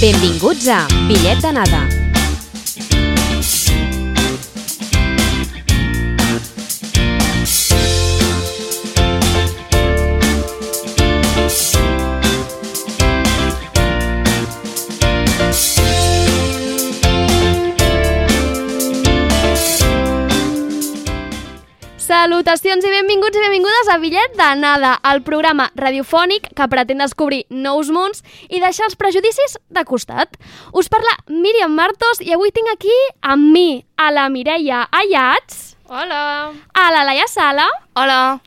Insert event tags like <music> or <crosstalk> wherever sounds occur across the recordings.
Benvinguts a Bitllet d'anada. Salutacions i benvinguts i benvingudes a Bitllet d'anada, el programa radiofònic que pretén descobrir nous mons i deixar els prejudicis de costat. Us parla Míriam Martos i avui tinc aquí amb mi a la Mireia Ayats, Hola. a la Laia Sala Hola.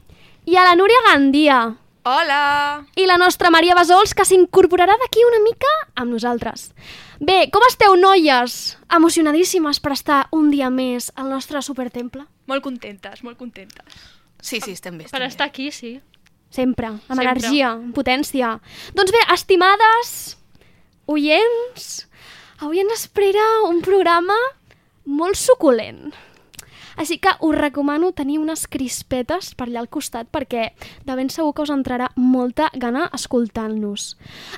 i a la Núria Gandia. Hola. I la nostra Maria Besols, que s'incorporarà d'aquí una mica amb nosaltres. Bé, com esteu, noies? Emocionadíssimes per estar un dia més al nostre supertemple? Molt contentes, molt contentes. Sí, sí, estem bé. Per Estem estar aquí, sí. Sempre, amb Sempre. energia, amb potència. Doncs bé, estimades oients, avui ens espera un programa molt suculent. Així que us recomano tenir unes crispetes per allà al costat perquè de ben segur que us entrarà molta gana escoltant-nos.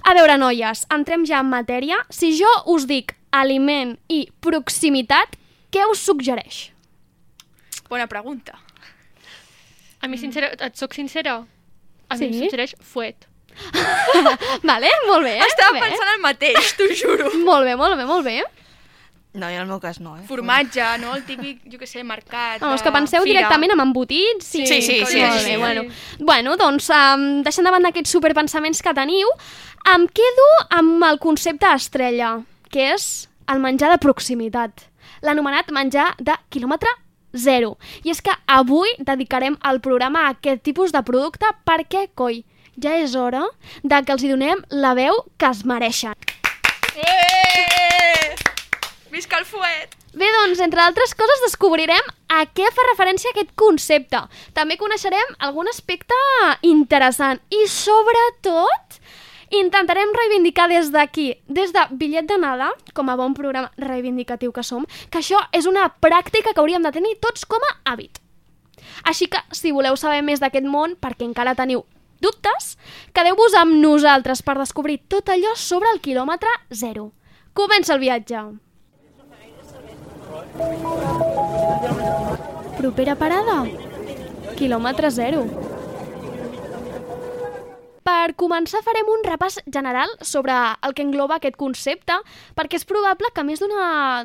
A veure, noies, entrem ja en matèria. Si jo us dic aliment i proximitat, què us suggereix? Bona pregunta. A mi, sincera, et soc sincera? A mi Sí? em suggereix fuet. <laughs> Vale, molt bé. Estava bé. pensant el mateix, t'ho juro. <laughs> Molt bé, molt bé, molt bé. No, jo en el meu cas no, eh? Formatge, no? El típic, jo què sé, mercat, Vamos, de que penseu fira. directament en embotits. Sí, sí, sí, Molt sí, bé, sí. Bueno, bueno doncs, um, deixant de banda aquests superpensaments que teniu, em quedo amb el concepte estrella, que és el menjar de proximitat, l'anomenat menjar de quilòmetre zero. I és que avui dedicarem el programa a aquest tipus de producte perquè, coi, ja és hora de que els hi donem la veu que es mereixen. Eh! Visca el fuet! Bé, doncs, entre altres coses, descobrirem a què fa referència aquest concepte. També coneixerem algun aspecte interessant i, sobretot, intentarem reivindicar des d'aquí, des de Bitllet d'anada, com a bon programa reivindicatiu que som, que això és una pràctica que hauríem de tenir tots com a hàbit. Així que, si voleu saber més d'aquest món, perquè encara teniu dubtes, quedeu-vos amb nosaltres per descobrir tot allò sobre el quilòmetre zero. Comença el viatge! Propera parada? Quilòmetre zero. Per començar farem un repàs general sobre el que engloba aquest concepte, perquè és probable que més d'una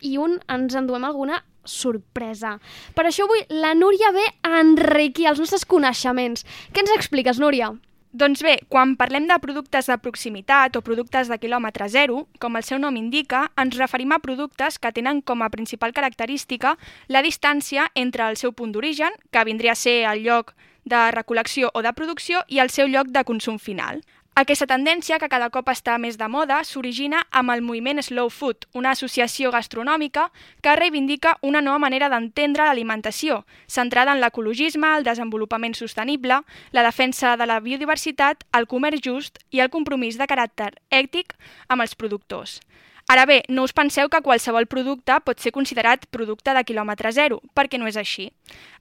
i un ens enduem alguna sorpresa. Per això avui la Núria ve a enriquir els nostres coneixements. Què ens expliques, Núria? Doncs bé, quan parlem de productes de proximitat o productes de quilòmetre zero, com el seu nom indica, ens referim a productes que tenen com a principal característica la distància entre el seu punt d'origen, que vindria a ser el lloc de recol·lecció o de producció, i el seu lloc de consum final. Aquesta tendència, que cada cop està més de moda, s'origina amb el moviment Slow Food, una associació gastronòmica que reivindica una nova manera d'entendre l'alimentació, centrada en l'ecologisme, el desenvolupament sostenible, la defensa de la biodiversitat, el comerç just i el compromís de caràcter ètic amb els productors. Ara bé, no us penseu que qualsevol producte pot ser considerat producte de quilòmetre zero, perquè no és així.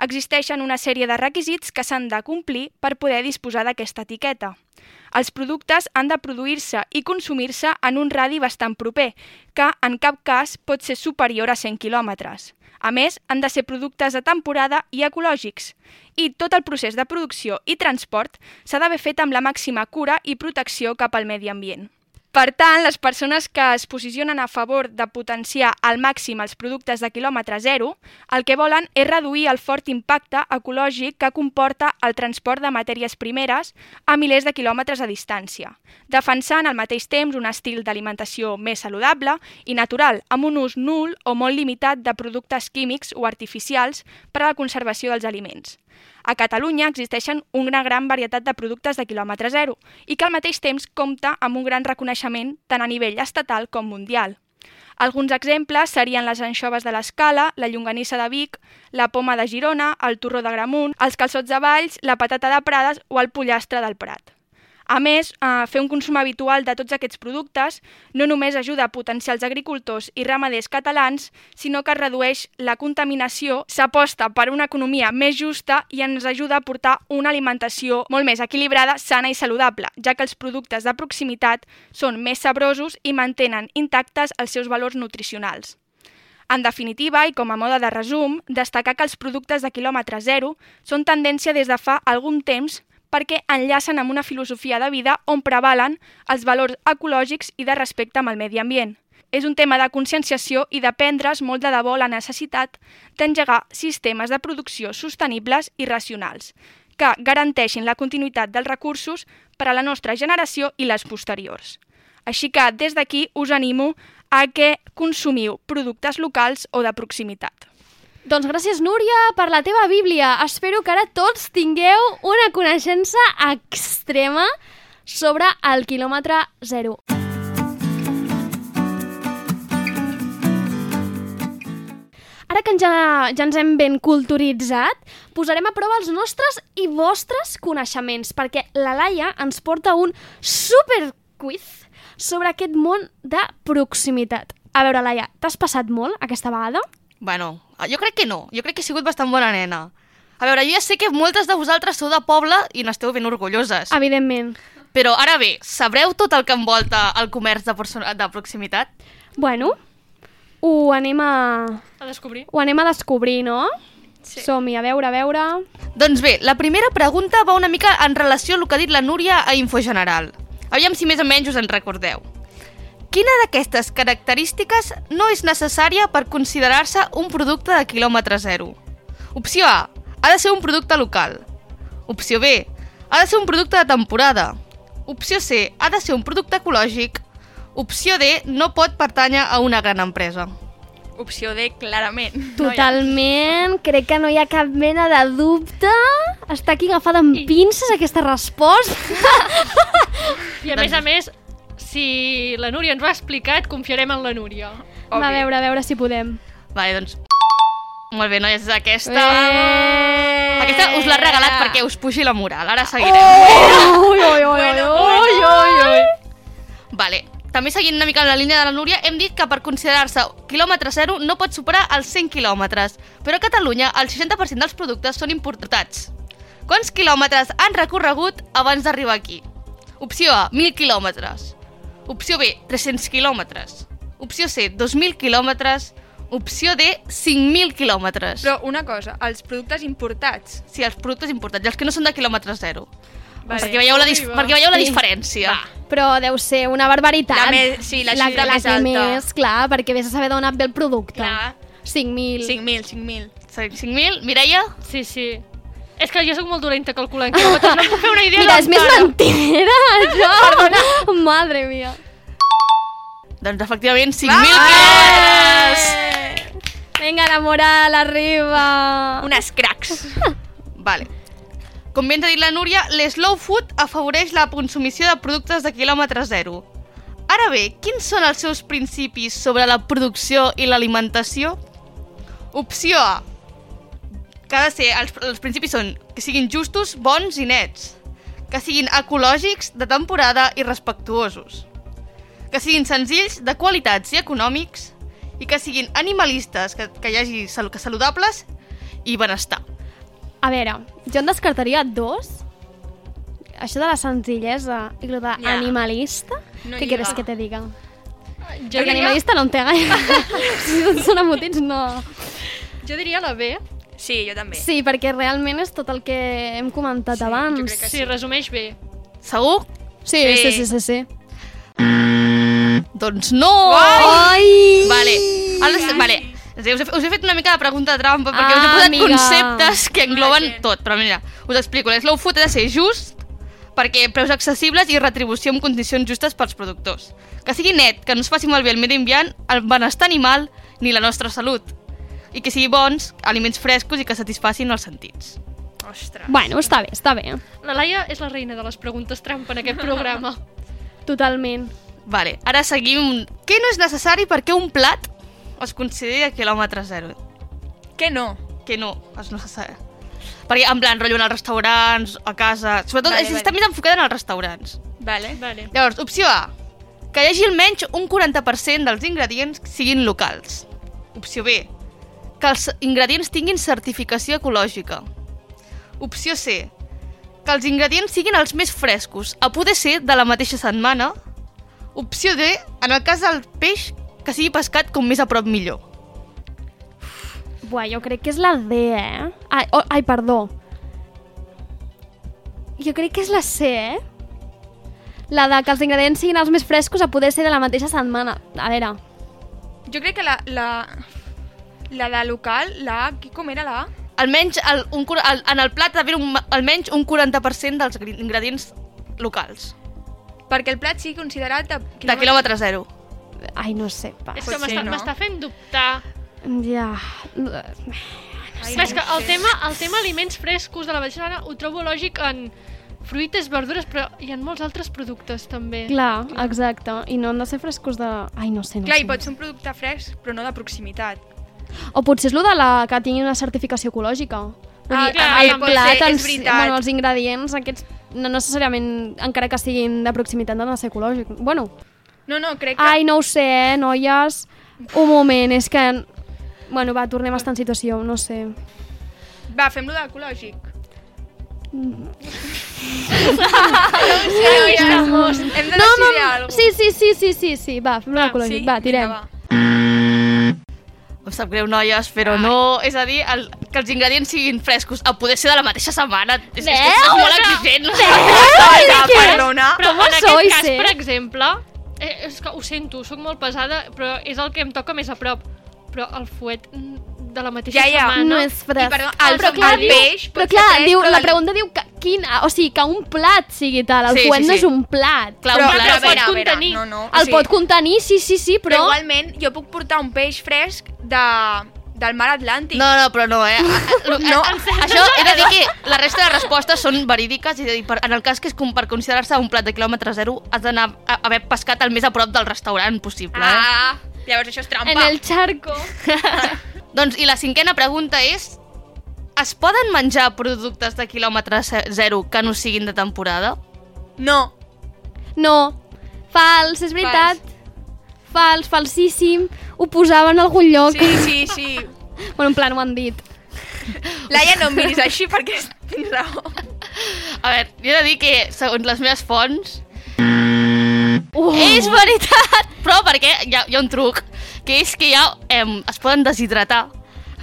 Existeixen una sèrie de requisits que s'han de complir per poder disposar d'aquesta etiqueta. Els productes han de produir-se i consumir-se en un radi bastant proper, que en cap cas pot ser superior a 100 quilòmetres. A més, han de ser productes de temporada i ecològics. I tot el procés de producció i transport s'ha d'haver fet amb la màxima cura i protecció cap al medi ambient. Per tant, les persones que es posicionen a favor de potenciar al màxim els productes de quilòmetre zero, el que volen és reduir el fort impacte ecològic que comporta el transport de matèries primeres a milers de quilòmetres de distància, defensant al mateix temps un estil d'alimentació més saludable i natural, amb un ús nul o molt limitat de productes químics o artificials per a la conservació dels aliments. A Catalunya existeixen una gran varietat de productes de quilòmetre zero i que al mateix temps compta amb un gran reconeixement tant a nivell estatal com mundial. Alguns exemples serien les anxoves de l'Escala, la llonganissa de Vic, la poma de Girona, el torró de Gramunt, els calçots de Valls, la patata de Prades o el pollastre del Prat. A més, eh, fer un consum habitual de tots aquests productes no només ajuda a potenciar els agricultors i ramaders catalans, sinó que redueix la contaminació, s'aposta per una economia més justa i ens ajuda a portar una alimentació molt més equilibrada, sana i saludable, ja que els productes de proximitat són més sabrosos i mantenen intactes els seus valors nutricionals. En definitiva, i com a mode de resum, destacar que els productes de quilòmetre zero són tendència des de fa algun temps perquè enllacen amb una filosofia de vida on prevalen els valors ecològics i de respecte amb el medi ambient. És un tema de conscienciació i de prendre's molt de debò la necessitat d'engegar sistemes de producció sostenibles i racionals, que garanteixin la continuïtat dels recursos per a la nostra generació i les posteriors. Així que des d'aquí us animo a que consumiu productes locals o de proximitat. Doncs gràcies, Núria, per la teva bíblia. Espero que ara tots tingueu una coneixença extrema sobre el quilòmetre zero. Ara que ja, ja ens hem ben culturitzat, posarem a prova els nostres i vostres coneixements, perquè la Laia ens porta un super quiz sobre aquest món de proximitat. A veure, Laia, t'has passat molt aquesta vegada? Bueno, jo crec que no. Jo crec que he sigut bastant bona nena. A veure, jo ja sé que moltes de vosaltres sou de poble i n'esteu ben orgulloses. Evidentment. Però ara bé, sabreu tot el que envolta el comerç de, persona- de proximitat? Bueno, ho anem a... A descobrir. Ho anem a descobrir, no? Sí. Som-hi, a veure, a veure... Doncs bé, la primera pregunta va una mica en relació al que ha dit la Núria a Infogeneral. Aviam si més o menys us en recordeu. Quina d'aquestes característiques no és necessària per considerar-se un producte de quilòmetre zero? Opció A. Ha de ser un producte local. Opció B. Ha de ser un producte de temporada. Opció C. Ha de ser un producte ecològic. Opció D. No pot pertànyer a una gran empresa. Opció D, clarament. Totalment, crec que no hi ha cap mena de dubte. Està aquí agafada amb pinces aquesta resposta. <laughs> I a més a més, si la Núria ens ho ha explicat, confiarem en la Núria. Va, a veure, a veure si podem. Vale, doncs... Molt bé, noies, aquesta... Eh... Aquesta us l'ha regalat perquè us pugi la moral. Ara seguirem. Oh! Ui, ui, ui, ui, ui, ui, ui. Vale. També seguint una mica en la línia de la Núria, hem dit que per considerar-se quilòmetre zero no pot superar els 100 quilòmetres, però a Catalunya el 60% dels productes són importats. Quants quilòmetres han recorregut abans d'arribar aquí? Opció A, 1.000 quilòmetres. Opció B, 300 quilòmetres. Opció C, 2.000 quilòmetres. Opció D, 5.000 quilòmetres. Però una cosa, els productes importats... Sí, els productes importats, i els que no són de quilòmetre zero. Vale. Perquè veieu la, va. perquè veieu la Sí. diferència. Però deu ser una barbaritat. La més- sí, la xifra la més que alta. Més, clar, perquè vés a saber d'on et ve el producte. Clar. 5.000. 5.000, 5.000. 5.000, Mireia? Sí, sí. És que jo sóc molt dolenta calculant quilòmetres, no em puc fer una idea Mira, és més mentida, <laughs> això. Madre mia. Doncs efectivament, 5.000 quilòmetres! Vinga, la moral, arriba. Unes cracs. <laughs> Vale. Com bé ens ha dit la Núria, l'slow food afavoreix la consumició de productes de quilòmetre zero. Ara bé, quins són els seus principis sobre la producció i l'alimentació? Opció A. Que ha de ser, els, els principis són que siguin justos, bons i nets. Que siguin ecològics, de temporada i respectuosos. Que siguin senzills, de qualitats i econòmics. I que siguin animalistes, que, que hi hagi sal que saludables i benestar. A veure, jo en descartaria dos. Això de la senzillesa i lo d'animalista. No Què quieres que te diga? Jo Perquè diria, animalista no en té gaire. <laughs> si no són embotits, no. jo diria la B. Sí, jo també. Sí, perquè realment és tot el que hem comentat Sí, abans. jo crec que Sí, resumeix bé. Segur? Sí, Sí. sí, sí, sí, sí. Doncs no! Ai! Vale. Ara, vale. Us he, us he fet una mica de pregunta trampa perquè us he Ah, posat amiga. conceptes que engloben Vaja. tot. Però mira, us explico. L'slow food ha de ser just perquè preus accessibles i retribució amb condicions justes pels productors. Que sigui net, que no es faci malbé el medi ambient, el benestar animal ni la nostra salut. I que sigui bons, aliments frescos i que satisfacin els sentits. Ostres. Bueno, està bé, està bé. La Laia és la reina de les preguntes trampa en aquest programa. <laughs> Totalment. Vale, ara seguim. Què no és necessari perquè un plat es consideri a quilòmetre zero? Què no? Que no és necessari. Perquè, en plan, rotllo en els restaurants, a casa... Sobretot, Vale, vale, vale. està més enfocada en els restaurants. Vale. Vale. Llavors, opció A. Que hi hagi almenys un 40% dels ingredients siguin locals. Opció B. Que els ingredients tinguin certificació ecològica. Opció C. Que els ingredients siguin els més frescos, a poder ser de la mateixa setmana. Opció D. En el cas del peix, que sigui pescat com més a prop millor. Buah, jo crec que és la D, eh? Ai, oh, ai, perdó. Jo crec que és la C, eh? La de que els ingredients siguin els més frescos a poder ser de la mateixa setmana. A veure, Jo crec que la, la, la de local, la com era la A? Almenys el, un, el, en el plat ha d'haver un, almenys un 40% dels ingredients locals. Perquè el plat sigui considerat de De quilòmetre zero. ai, no sé, pa. És que m'està no? fent dubtar. Ja... Ai, és que no el sé. tema, el tema aliments frescos de la manera ho trobo lògic en fruites, verdures, però hi ha molts altres productes també. Clar, exacte. I no han de ser frescos de... Ai, no sé, no Clar, sé. i pot ser un producte fresc, però no de proximitat. O potser és lo de la que tingui una certificació ecològica. Vull Ah, dir, clar, el pot plat, ser, veritat. bueno, els ingredients aquests, no necessàriament, encara que siguin de proximitat, no han de ser ecològics. Bueno, No, no, crec que... ai, no ho sé, eh, noies. Un moment, és que... Bueno, va, tornem a estar en situació, no sé. Va, fem-lo d'ecològic. Estamos. <laughs> <laughs> Hem de No, decidir no, alguna sí, sí, sí, sí, sí, sí, va, fem-lo Va, ecològic, va, tirem. Vinga, va. Em sap greu, noies, però no... És a dir, el, que els ingredients siguin frescos, a poder ser de la mateixa setmana. És, és, que és molt exigent. Vinga, <laughs> perdona. Però en aquest cas, eh? per exemple, eh, és que ho sento, sóc molt pesada, però és el que em toca més a prop. Però el fuet mm, de la mateixa Ja, ja. setmana... No és fresc. I, perdó, el- però clar, el diu, peix pot però ser clar, fresc, diu, però la pregunta diu que, quin, o sigui, que un plat sigui tal, el Sí, fuet sí, no sí. és un plat. Clar, Però, un però, plat. a veure, a veure, contenir. no, no. el pot contenir, sí, sí, sí, Però però... igualment jo puc portar un peix fresc de, del mar Atlàntic. No, no, però no, eh? Lo- <laughs> No. a- Això he de dir que la resta de respostes són verídiques, és a dir, per, en el cas que és com per considerar-se un plat de quilòmetre zero, has d'anar a haver pescat el més a prop del restaurant possible, eh? Ah, llavors això és trampa. En el charco. <laughs> Doncs, i la cinquena pregunta és... Es poden menjar productes de quilòmetre ze- zero que no siguin de temporada? No. No, fals, és veritat. Fals, falsíssim. Ho posava en algun lloc. Sí, sí, sí. <laughs> Bueno, en plan, ho han dit. Laia, no em miris així perquè tens raó. A veure, jo he de dir que, segons les meves fonts, Uh, és veritat! Però perquè hi ha, hi ha un truc, que és que ja em, es poden deshidratar.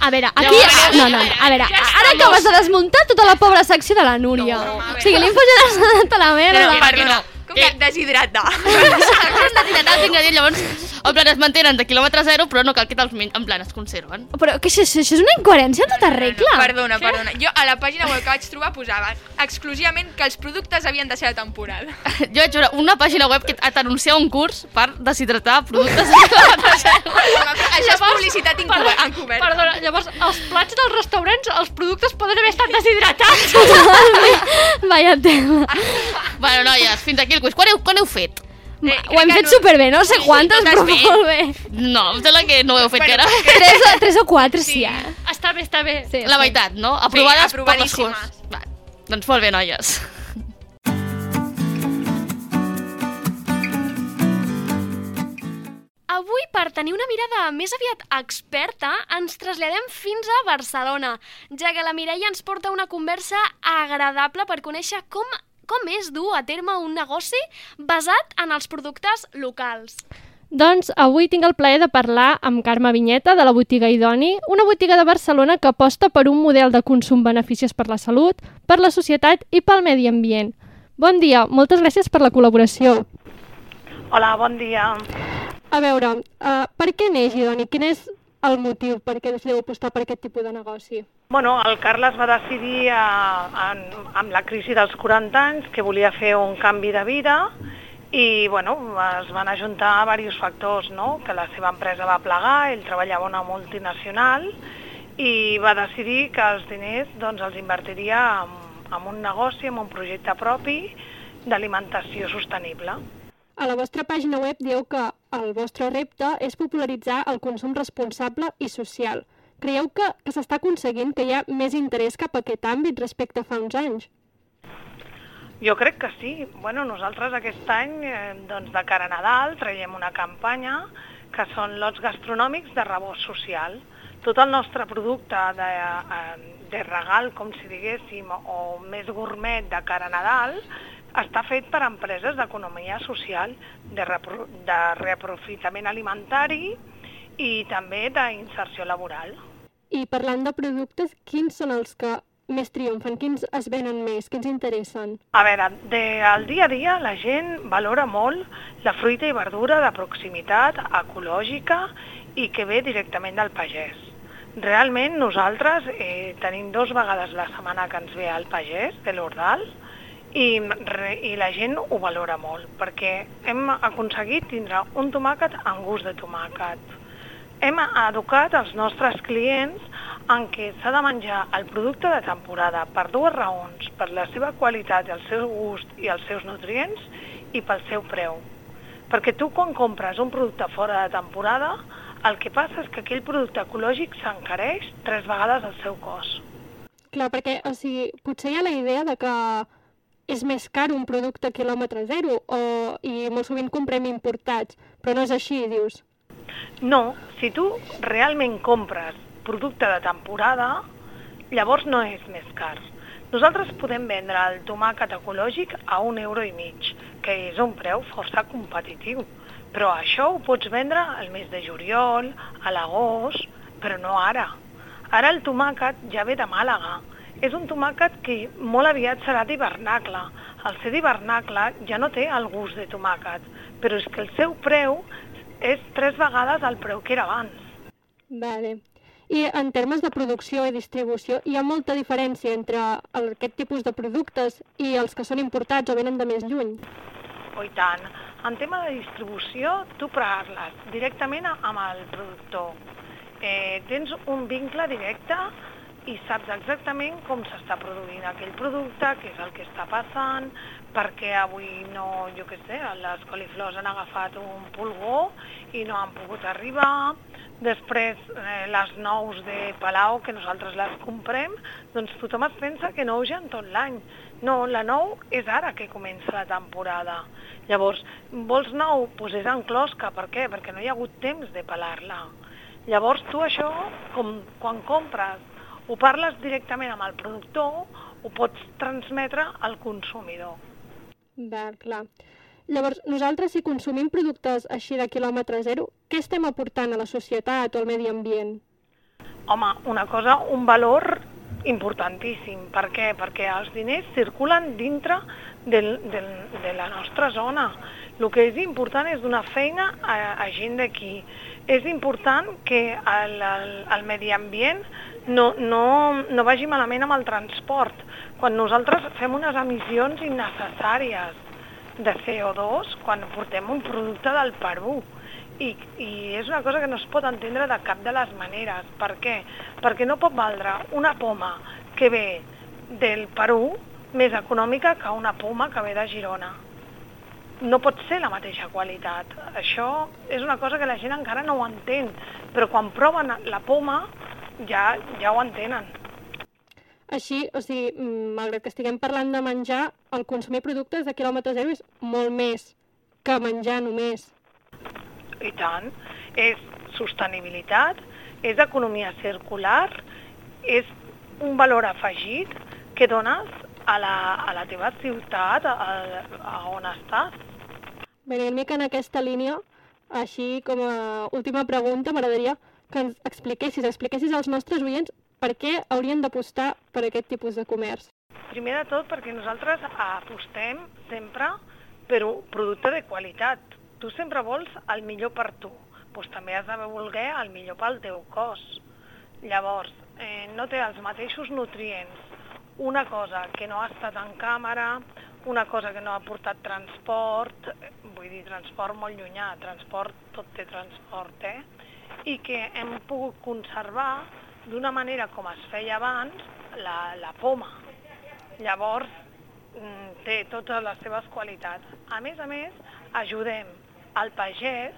A veure, aquí... Llavors- No, no, no, a veure, ara acabes de desmuntar tota la pobra secció de la Núria. No, a o sigui, l'has anat a la merda. No, no, Perdona, no. Com <laughs> que deshidratar. Es deshidratar els ingredients, llavors, en plan, es mantenen de quilòmetre zero, però no cal que te'ls men- en plan, es conserven. Però que això, això és una incoherència en tota regla. Perdona, perdona. Jo a la pàgina web que vaig trobar posava exclusivament que els productes havien de ser de temporada. <laughs> Jo vaig veure una pàgina web que t'anuncia un curs per deshidratar productes de quilòmetre zero. Això és publicitat encober- encoberta. Perdona, llavors, els plats dels restaurants, els productes poden haver estat deshidratats. <laughs> Vaya tema. Bueno, noies, fins aquí el quiz. Quan heu, quan heu fet? Eh, Ho hem fet no- superbé, no sé Sí, quantes, totes però bé. molt bé. No, em sembla que no ho heu fet, era Tres, o- tres o quatre, sí, eh? està bé, està bé. Sí, la sí. meitat, no? Aprovades per les curs. Va, doncs molt bé, noies. Avui, per tenir una mirada més aviat experta, ens traslladem fins a Barcelona, ja que la Mireia ens porta una conversa agradable per conèixer com, com és dur a terme un negoci basat en els productes locals. Doncs avui tinc el plaer de parlar amb Carme Vinyeta de la botiga Idoni, una botiga de Barcelona que aposta per un model de consum beneficiós per la salut, per la societat i pel medi ambient. Bon dia, moltes gràcies per la col·laboració. Hola, bon dia. A veure, uh, per què neix Idoni? Quin és el motiu per què decidiu apostar per aquest tipus de negoci? Bueno, el Carles va decidir eh, en, amb la crisi dels 40 anys que volia fer un canvi de vida i bueno, es van ajuntar diversos factors, no? que la seva empresa va plegar, ell treballava a una multinacional i va decidir que els diners doncs, els invertiria en, en un negoci, en un projecte propi d'alimentació sostenible. A la vostra pàgina web dieu que el vostre repte és popularitzar el consum responsable i social. Creieu que, que s'està aconseguint que hi ha més interès cap a aquest àmbit respecte a fa uns anys? Jo crec que sí. Bueno, nosaltres aquest any, eh, doncs de cara a Nadal, traiem una campanya que són lots gastronòmics de rebost social. Tot el nostre producte de, eh, de regal, com si diguéssim, o més gourmet de cara a Nadal, està fet per empreses d'economia social, de, repro de reaprofitament alimentari i també d'inserció laboral. I parlant de productes, quins són els que més triomfen? Quins es venen més? Quins interessen? A veure, del dia a dia la gent valora molt la fruita i verdura de proximitat, ecològica i que ve directament del pagès. Realment nosaltres eh, tenim dos vegades la setmana que ens ve al pagès de l'Ordal i, re, i la gent ho valora molt perquè hem aconseguit tindre un tomàquet amb gust de tomàquet. Hem educat els nostres clients en què s'ha de menjar el producte de temporada per dues raons, per la seva qualitat, el seu gust i els seus nutrients i pel seu preu. Perquè tu quan compres un producte fora de temporada, el que passa és que aquell producte ecològic s'encareix tres vegades el seu cost. Clar, perquè o sigui, potser hi ha la idea de que és més car un producte quilòmetre zero o, i molt sovint comprem importats, però no és així, dius. No, si tu realment compres producte de temporada, llavors no és més car. Nosaltres podem vendre el tomàquet ecològic a un euro i mig, que és un preu força competitiu. Però això ho pots vendre al mes de juliol, a l'agost, però no ara. Ara el tomàquet ja ve de Màlaga. És un tomàquet que molt aviat serà d'hivernacle. Al ser d'hivernacle ja no té el gust de tomàquet, però és que el seu preu és tres vegades el preu que era abans. Vale. I en termes de producció i distribució, hi ha molta diferència entre aquest tipus de productes i els que són importats o venen de més lluny? Oh, i tant. En tema de distribució, tu parles directament amb el productor. Eh, tens un vincle directe i saps exactament com s'està produint aquell producte, què és el que està passant, perquè avui no, jo què sé, les coliflors han agafat un pulgó i no han pogut arribar, després eh, les nous de Palau, que nosaltres les comprem, doncs tothom es pensa que nous ja en tot l'any. No, la nou és ara que comença la temporada. Llavors, vols nou? Doncs pues és en closca, per què? Perquè no hi ha hagut temps de pelar-la. Llavors tu això, com quan compres ho parles directament amb el productor, ho pots transmetre al consumidor. Va, clar. Llavors, nosaltres, si consumim productes així de quilòmetre zero, què estem aportant a la societat o al medi ambient? Home, una cosa, un valor importantíssim. Per què? Perquè els diners circulen dintre del, del, de la nostra zona. El que és important és donar feina a, a gent d'aquí. És important que el, el, el medi ambient no, no, no vagi malament amb el transport. Quan nosaltres fem unes emissions innecessàries de CO2 quan portem un producte del Perú, i, i és una cosa que no es pot entendre de cap de les maneres. Per què? Perquè no pot valdre una poma que ve del Perú més econòmica que una poma que ve de Girona. No pot ser la mateixa qualitat. Això és una cosa que la gent encara no ho entén, però quan proven la poma ja, ja ho entenen. Així, o sigui, malgrat que estiguem parlant de menjar, el consumir productes de quilòmetre zero és molt més que menjar només. I tant. És sostenibilitat, és economia circular, és un valor afegit que dones a la, a la teva ciutat, a, a on estàs. Bé, mica en aquesta línia, així com a última pregunta, m'agradaria que ens expliquessis, expliquessis als nostres oients per què haurien d'apostar per aquest tipus de comerç. Primer de tot perquè nosaltres apostem sempre per un producte de qualitat. Tu sempre vols el millor per tu, doncs també has de voler el millor pel teu cos. Llavors, eh, no té els mateixos nutrients una cosa que no ha estat en càmera, una cosa que no ha portat transport, vull dir transport molt llunyà, transport, tot té transport, eh? I que hem pogut conservar d'una manera com es feia abans la, la poma. Llavors mm, té totes les seves qualitats. A més a més, ajudem al pagès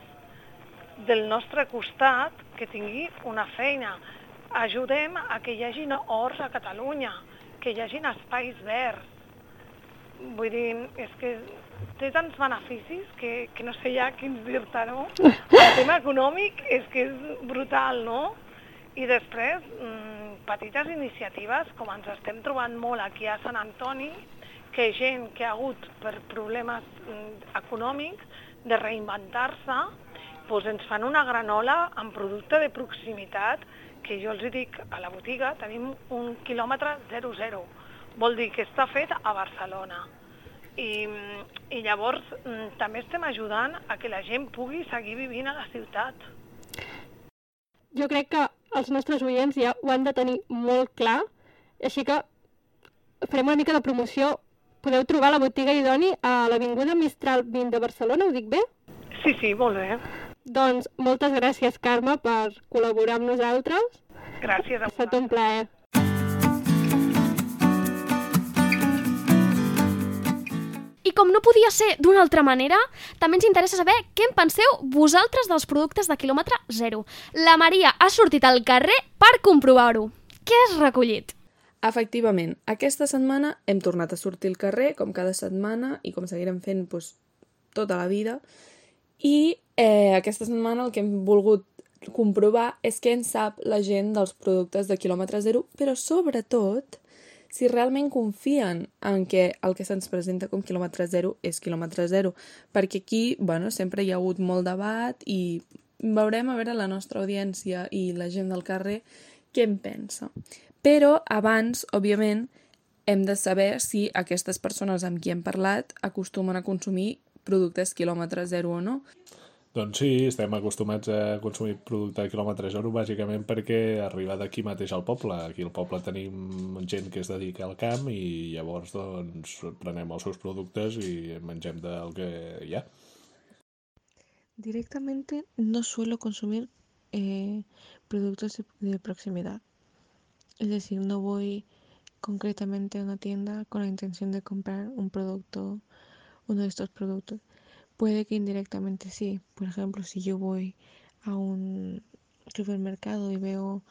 del nostre costat que tingui una feina. ajudem a que hi hagin horts a Catalunya, que hi hagin espais verds. Vull dir, és que té tants beneficis que, que no sé ja quins dir-te, no? El tema econòmic és que és brutal, no? I després, mmm, petites iniciatives, com ens estem trobant molt aquí a Sant Antoni, que gent que ha hagut per problemes mm, econòmics de reinventar-se, doncs ens fan una granola amb producte de proximitat que jo els dic a la botiga tenim un quilòmetre 00. Vol dir que està fet a Barcelona. I, i llavors mm, també estem ajudant a que la gent pugui seguir vivint a la ciutat. Jo crec que els nostres oients ja ho han de tenir molt clar, així que farem una mica de promoció. Podeu trobar la botiga Idoni a l'Avinguda Mistral 20 de Barcelona, ho dic bé? Sí, sí, molt bé. Doncs moltes gràcies, Carme, per col·laborar amb nosaltres. Gràcies a Ha estat un plaer. I com no podia ser d'una altra manera, també ens interessa saber què en penseu vosaltres dels productes de quilòmetre zero. La Maria ha sortit al carrer per comprovar-ho. Què has recollit? Efectivament, aquesta setmana hem tornat a sortir al carrer, com cada setmana, i com seguirem fent doncs, tota la vida. I eh, aquesta setmana el que hem volgut comprovar és què en sap la gent dels productes de quilòmetre zero, però sobretot si realment confien en que el que se'ns presenta com quilòmetre zero és quilòmetre zero, perquè aquí, bueno, sempre hi ha hagut molt debat i veurem a veure la nostra audiència i la gent del carrer què en pensa. Però abans, òbviament, hem de saber si aquestes persones amb qui hem parlat acostumen a consumir productes quilòmetre zero o no. Doncs sí, estem acostumats a consumir producte de quilòmetre zero bàsicament perquè arriba d'aquí mateix al poble. Aquí al poble tenim gent que es dedica al camp i llavors doncs prenem els seus productes i mengem del que hi ha. Directamente no suelo consumir eh, productos de, proximidad. Es decir, no voy concretamente a una tienda con la intención de comprar un producto, uno de estos productos. Puede que indirectamente sí. Por ejemplo, si yo voy a un supermercado y veo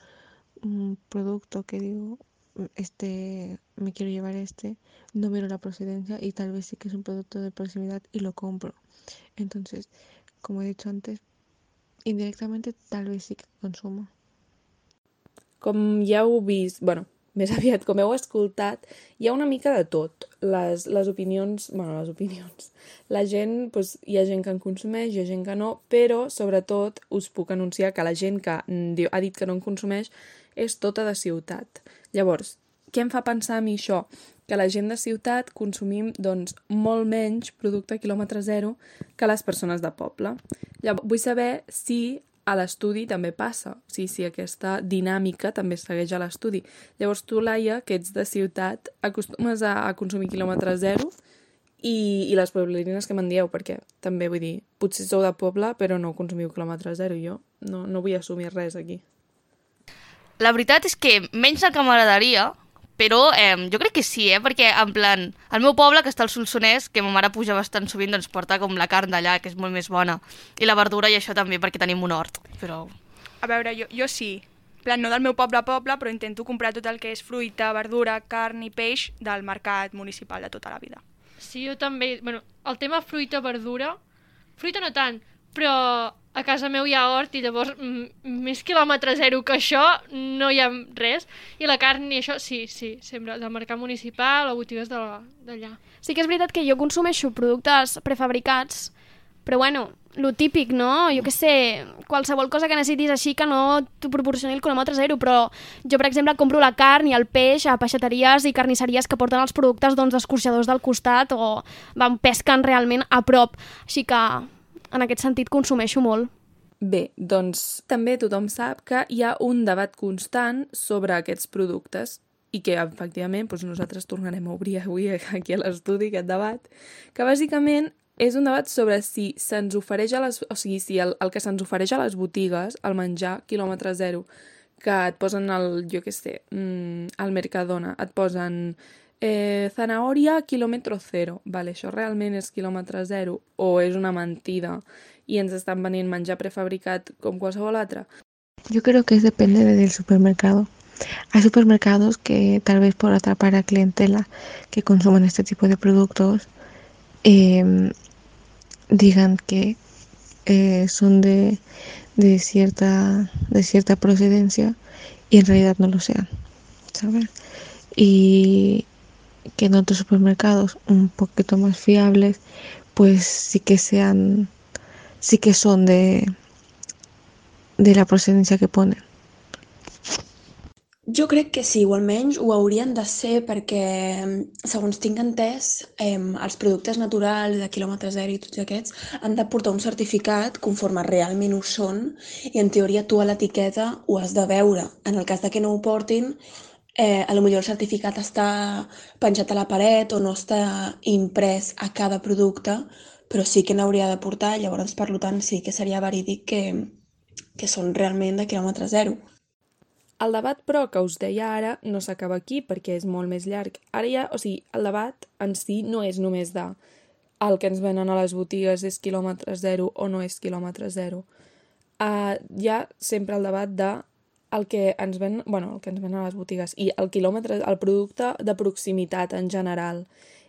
un producto que digo, "Mm, este, me quiero llevar este, no miro la procedencia y tal vez sí que es un producto de proximidad y lo compro. Entonces, como he dicho antes, indirectamente tal vez sí que consumo. Com ja heu vist, bueno, més <laughs> aviat com heu escoltat, hi ha una mica de tot. Les, les opinions, bueno, les opinions. La gent, doncs, hi ha gent que en consumeix, hi ha gent que no, però sobretot us puc anunciar que la gent que mm, ha dit que no en consumeix és tota de ciutat. Llavors, què em fa pensar a mi això? Que la gent de ciutat consumim doncs, molt menys producte quilòmetre zero que les persones de poble. Llavors, vull saber si a l'estudi també passa, o sigui, si aquesta dinàmica també segueix a l'estudi. Llavors tu, Laia, que ets de ciutat, acostumes a, a consumir quilòmetre zero i, i les pueblerines que me'n dieu, perquè també vull dir, potser sou de poble però no consumiu quilòmetre zero, jo no, no vull assumir res aquí. La veritat és que menys del que m'agradaria, però eh, jo crec que sí, eh? perquè en plan, el meu poble, que està al Solsonès, que ma mare puja bastant sovint, doncs porta com la carn d'allà, que és molt més bona, i la verdura i això també, perquè tenim un hort, però... A veure, jo, jo sí. En plan, no del meu poble a poble, però intento comprar tot el que és fruita, verdura, carn i peix del mercat municipal de tota la vida. Sí, jo també. Bueno, el tema fruita, verdura... Fruita no tant, però a casa meu hi ha hort i llavors mm, més quilòmetre zero que això no hi ha res. I la carn i això, sí, sí, sempre del mercat municipal o botigues d'allà. Sí que és veritat que jo consumeixo productes prefabricats, però bueno, lo típic, no? Jo què sé, qualsevol cosa que necessitis així que no t'ho proporcioni el quilòmetre zero, però jo, per exemple, compro la carn i el peix a peixateries i carnisseries que porten els productes doncs, del costat o van pesquen realment a prop. Així que, en aquest sentit, consumeixo molt. Bé, doncs també tothom sap que hi ha un debat constant sobre aquests productes i que, efectivament, doncs nosaltres tornarem a obrir avui aquí a l'estudi aquest debat, que bàsicament és un debat sobre si se'ns ofereix a les... O sigui, si el, el que se'ns ofereix a les botigues, el menjar quilòmetre zero, que et posen el, jo què sé, mm, al Mercadona, et posen eh, zanahòria quilòmetre zero. Vale, això realment és quilòmetre zero o és una mentida i ens estan venint menjar prefabricat com qualsevol altre? Yo creo que es depende del supermercado. Hay supermercados que tal vez por atrapar a clientela que consuman este tipo de productos em, digan que eh, son de, de cierta de cierta procedencia y en realidad no lo sean, ¿sabes? Y que en otros supermercados un poquito más fiables, pues sí que sean, sí que son de, de la procedencia que ponen. Jo crec que sí, o almenys ho haurien de ser perquè, segons tinc entès, eh, els productes naturals de quilòmetre zero i tots aquests han de portar un certificat conforme realment ho són i en teoria tu a l'etiqueta ho has de veure. En el cas de que no ho portin, eh, a lo millor el certificat està penjat a la paret o no està imprès a cada producte, però sí que n'hauria de portar, llavors per tant sí que seria verídic que, que són realment de quilòmetre zero. El debat, però, que us deia ara no s'acaba aquí perquè és molt més llarg. Ara ja, o sigui, el debat en si no és només de el que ens venen a les botigues és quilòmetre zero o no és quilòmetre zero. Uh, hi ha sempre el debat de el que ens ven, bueno, el que ens ven a les botigues i el quilòmetre, el producte de proximitat en general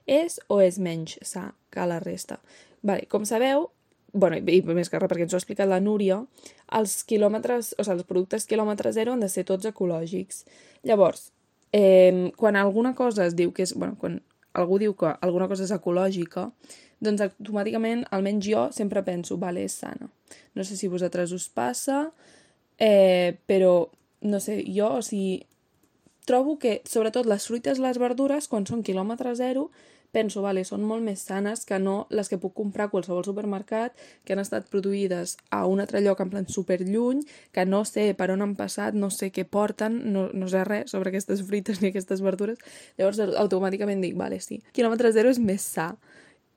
és o és menys sa que la resta. Vale, com sabeu, bueno, i més que res perquè ens ho ha explicat la Núria, els quilòmetres, o sigui, els productes quilòmetre zero han de ser tots ecològics. Llavors, eh, quan alguna cosa es diu que és, bueno, quan algú diu que alguna cosa és ecològica, doncs automàticament, almenys jo, sempre penso, vale, és sana. No sé si vosaltres us passa, eh, però, no sé, jo, o sigui, trobo que, sobretot les fruites i les verdures, quan són quilòmetre zero, penso, vale, són molt més sanes que no les que puc comprar a qualsevol supermercat, que han estat produïdes a un altre lloc en plan super lluny, que no sé per on han passat, no sé què porten, no, no sé res sobre aquestes fruites ni aquestes verdures, llavors automàticament dic, vale, sí, quilòmetre zero és més sa.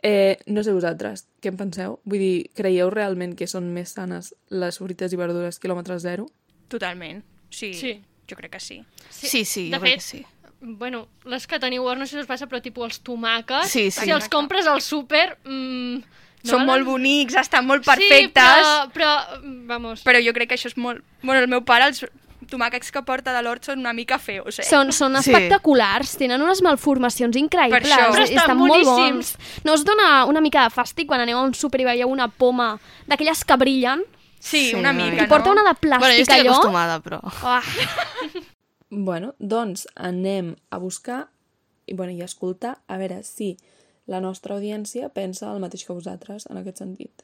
Eh, no sé vosaltres, què en penseu? Vull dir, creieu realment que són més sanes les fruites i verdures quilòmetre zero? Totalment, sí. Sí. Jo crec que sí. Sí, sí, de jo crec fet, que sí. Bueno, les que teniu no sé si us passa, però tipus els tomàquets, Sí, sí. si els compres al súper... Mm, no Són valen- molt bonics, estan molt Sí, perfectes. però, però, vamos... Però jo crec que això és molt... Bueno, el meu pare, els tomàquets que porta de l'hort són una mica feos, eh? Són, són Sí. espectaculars, tenen unes malformacions increïbles. Per això. Però i estan molt boníssims. bons. No us dona una mica de fàstic quan aneu a un súper i veieu una poma d'aquelles que brillen? Sí, Sí, una una mica, I porta no? una de Bueno, jo plàstic, estic allò. acostumada, però... Ah, <laughs> Bueno, doncs anem a buscar i, bueno, i a escoltar a veure si la nostra audiència pensa el mateix que vosaltres en aquest sentit.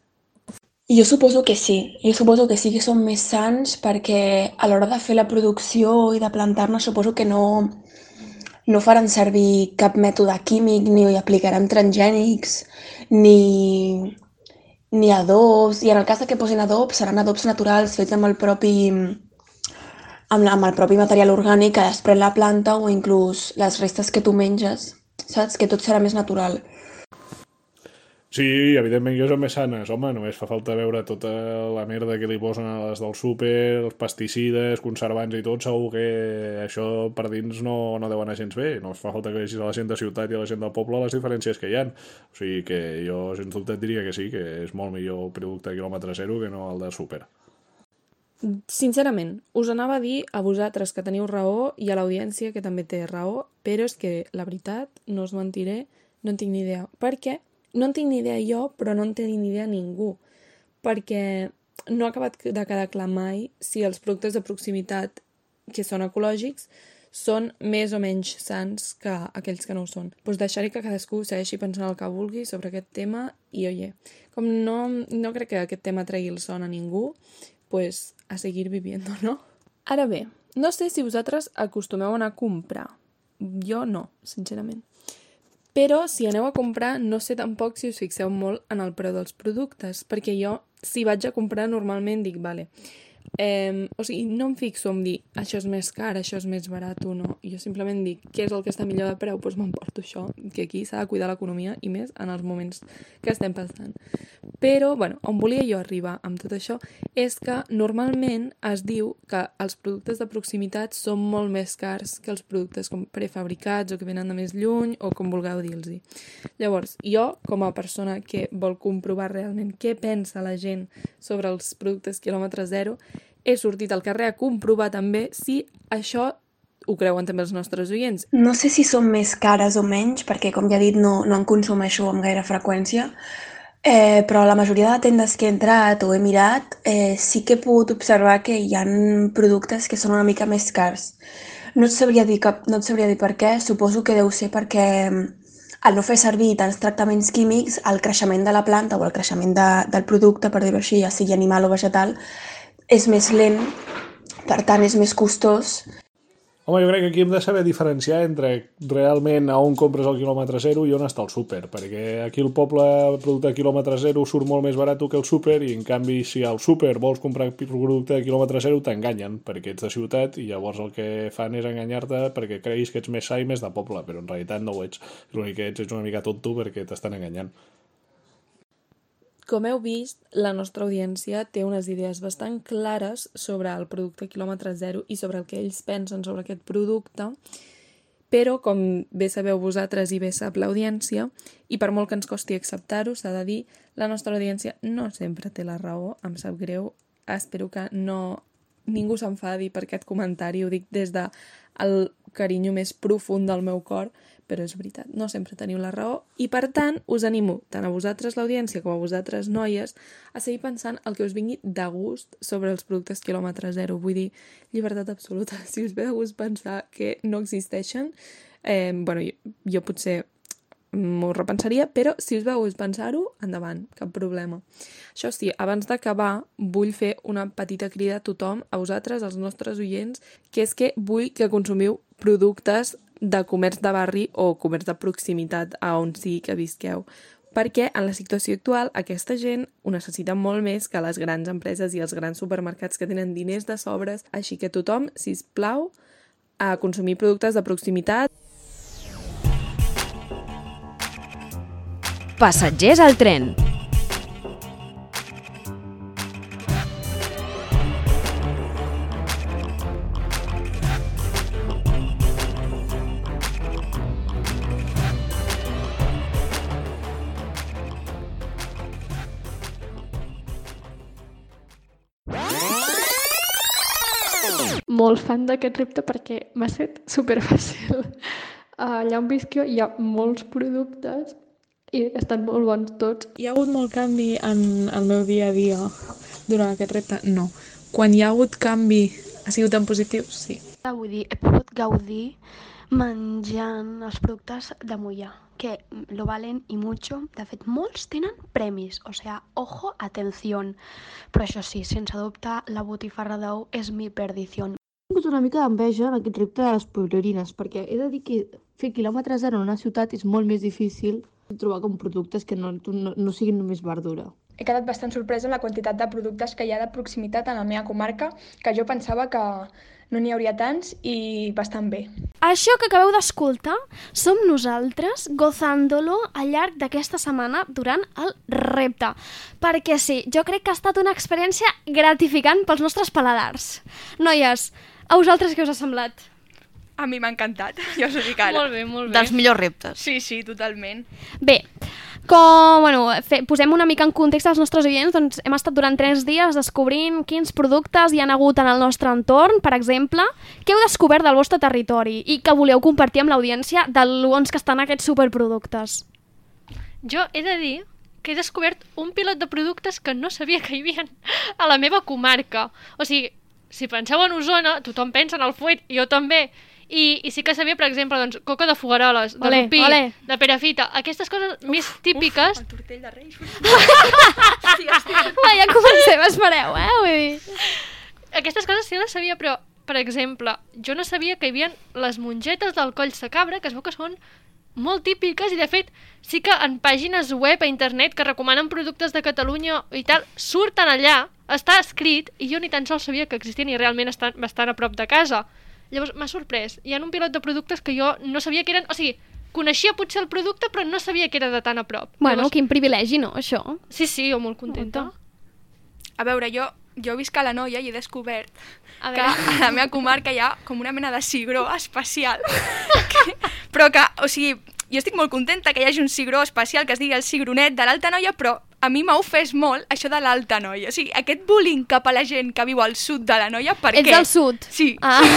Jo suposo que sí, jo suposo que sí que són més sants perquè a l'hora de fer la producció i de plantar-ne suposo que no, no faran servir cap mètode químic ni hi aplicaran transgènics ni, ni adobs i en el cas de que posin adobs seran adobs naturals fets amb el propi amb, amb el propi material orgànic que desprèn la planta o inclús les restes que tu menges, saps? Que tot serà més natural. Sí, evidentment que són més sanes. Home, només fa falta veure tota la merda que li posen a les del súper, els pesticides, conservants i tot, segur que això per dins no, no deu anar gens bé. No fa falta que vegis a la gent de ciutat i a la gent del poble les diferències que hi han. O sigui que jo, sens dubte, diria que sí, que és molt millor el producte de quilòmetre zero que no el de súper. Sincerament, us anava a dir a vosaltres que teniu raó i a l'audiència que també té raó, però és que, la veritat, no us mentiré, no en tinc ni idea. Per què? No en tinc ni idea jo, però no en té ni idea ningú. Perquè no ha acabat de quedar clar mai si els productes de proximitat que són ecològics són més o menys sans que aquells que no ho són. Pues deixar-hi que cadascú segueixi pensant el que vulgui sobre aquest tema i, oye, com no, no crec que aquest tema tregui el son a ningú, pues a seguir viviendo, ¿no? Ara bé, no sé si vosaltres acostumeu a anar a comprar. Jo no, sincerament. Però si aneu a comprar, no sé tampoc si us fixeu molt en el preu dels productes, perquè jo, si vaig a comprar, normalment dic, vale, eh, o sigui, no em fixo en dir això és més car, això és més barat o no. Jo simplement dic què és el que està millor de preu, doncs m'emporto això, que aquí s'ha de cuidar l'economia i més en els moments que estem passant. Però, bueno, on volia jo arribar amb tot això és que normalment es diu que els productes de proximitat són molt més cars que els productes com prefabricats o que venen de més lluny o com vulgueu dir-los. Llavors, jo, com a persona que vol comprovar realment què pensa la gent sobre els productes quilòmetre zero, he sortit al carrer a comprovar també si això ho creuen també els nostres oients. No sé si són més cares o menys, perquè com ja he dit no, no en consumeixo amb gaire freqüència, eh, però la majoria de tendes que he entrat o he mirat eh, sí que he pogut observar que hi han productes que són una mica més cars. No et sabria dir, cap, no et sabria dir per què, suposo que deu ser perquè mm, al no fer servir tants tractaments químics, el creixement de la planta o el creixement de, del producte, per dir-ho així, ja sigui animal o vegetal, és més lent, per tant és més costós Home, jo crec que aquí hem de saber diferenciar entre realment a on compres el quilòmetre zero i on està el súper, perquè aquí el poble producte de quilòmetre zero surt molt més barat que el súper i en canvi si al súper vols comprar producte de quilòmetre zero t'enganyen perquè ets de ciutat i llavors el que fan és enganyar-te perquè creguis que ets més sa i més de poble, però en realitat no ho ets. L'únic que ets és una mica tonto perquè t'estan enganyant. Com heu vist, la nostra audiència té unes idees bastant clares sobre el producte quilòmetre zero i sobre el que ells pensen sobre aquest producte, però, com bé sabeu vosaltres i bé sap l'audiència, i per molt que ens costi acceptar-ho, s'ha de dir, la nostra audiència no sempre té la raó, em sap greu, espero que no ningú s'enfadi per aquest comentari, ho dic des de el carinyo més profund del meu cor, però és veritat, no sempre teniu la raó i per tant us animo tant a vosaltres l'audiència com a vosaltres noies a seguir pensant el que us vingui de gust sobre els productes quilòmetre zero, vull dir, llibertat absoluta, <laughs> si us ve de gust pensar que no existeixen, eh, bueno, jo, jo potser m'ho repensaria, però si us veu pensar-ho, endavant, cap problema. Això sí, abans d'acabar, vull fer una petita crida a tothom, a vosaltres, als nostres oients, que és que vull que consumiu productes de comerç de barri o comerç de proximitat a on sigui que visqueu perquè en la situació actual aquesta gent ho necessita molt més que les grans empreses i els grans supermercats que tenen diners de sobres, així que tothom, si us plau, a consumir productes de proximitat. Passatgers al tren. molt fan d'aquest repte perquè m'ha set superfàcil. Uh, <laughs> allà on visc jo hi ha molts productes i estan molt bons tots. Hi ha hagut molt canvi en el meu dia a dia durant aquest repte? No. Quan hi ha hagut canvi ha sigut en positiu? Sí. Vull dir, he pogut gaudir menjant els productes de Mollà, que lo valen i mucho. De fet, molts tenen premis, o sea, ojo, atención. Però això sí, sense dubte, la botifarra d'ou és mi perdició tingut una mica d'enveja en aquest repte de les pueblerines, perquè he de dir que fer quilòmetres zero en una ciutat és molt més difícil trobar com productes que no, no, no siguin només verdura. He quedat bastant sorpresa amb la quantitat de productes que hi ha de proximitat a la meva comarca, que jo pensava que no n'hi hauria tants i bastant bé. Això que acabeu d'escoltar som nosaltres gozándolo al llarg d'aquesta setmana durant el repte. Perquè sí, jo crec que ha estat una experiència gratificant pels nostres paladars. Noies, a vosaltres què us ha semblat? A mi m'ha encantat, <laughs> jo us ho dic ara. Molt bé, molt bé. Dels millors reptes. Sí, sí, totalment. Bé, com, bueno, fe, posem una mica en context als nostres oients, doncs hem estat durant tres dies descobrint quins productes hi han hagut en el nostre entorn, per exemple, què heu descobert del vostre territori i que voleu compartir amb l'audiència de l'ons que estan aquests superproductes. Jo he de dir que he descobert un pilot de productes que no sabia que hi havia a la meva comarca. O sigui, si penseu en Osona, tothom pensa en el fuet, i jo també, i, I sí que sabia, per exemple, doncs, coca de fogaroles, de Olé, rupí, olé. de perafita, aquestes coses uf, més típiques... El tortell de Reis. <laughs> Va, ja comencem, espereu, eh? Vull dir... Aquestes coses sí les sabia, però, per exemple, jo no sabia que hi havia les mongetes del coll de cabra, que es veu que són molt típiques i de fet sí que en pàgines web a internet que recomanen productes de Catalunya i tal, surten allà, està escrit i jo ni tan sols sabia que existien i realment estan bastant a prop de casa. Llavors m'ha sorprès. Hi ha un pilot de productes que jo no sabia que eren... O sigui, coneixia potser el producte però no sabia que era de tan a prop. Bueno, Llavors, quin privilegi, no, això? Sí, sí, jo molt contenta. A veure, jo, jo visc a la Noia i he descobert A que a la meva comarca hi ha com una mena de cigró especial. <laughs> que, però que, o sigui, jo estic molt contenta que hi hagi un cigró especial que es digui el cigronet de l'Alta Noia, però a mi m'ha ofès molt això de l'alta noia. O sigui, aquest bullying cap a la gent que viu al sud de la noia, per Ets què? del sud? Sí. Ah. <laughs>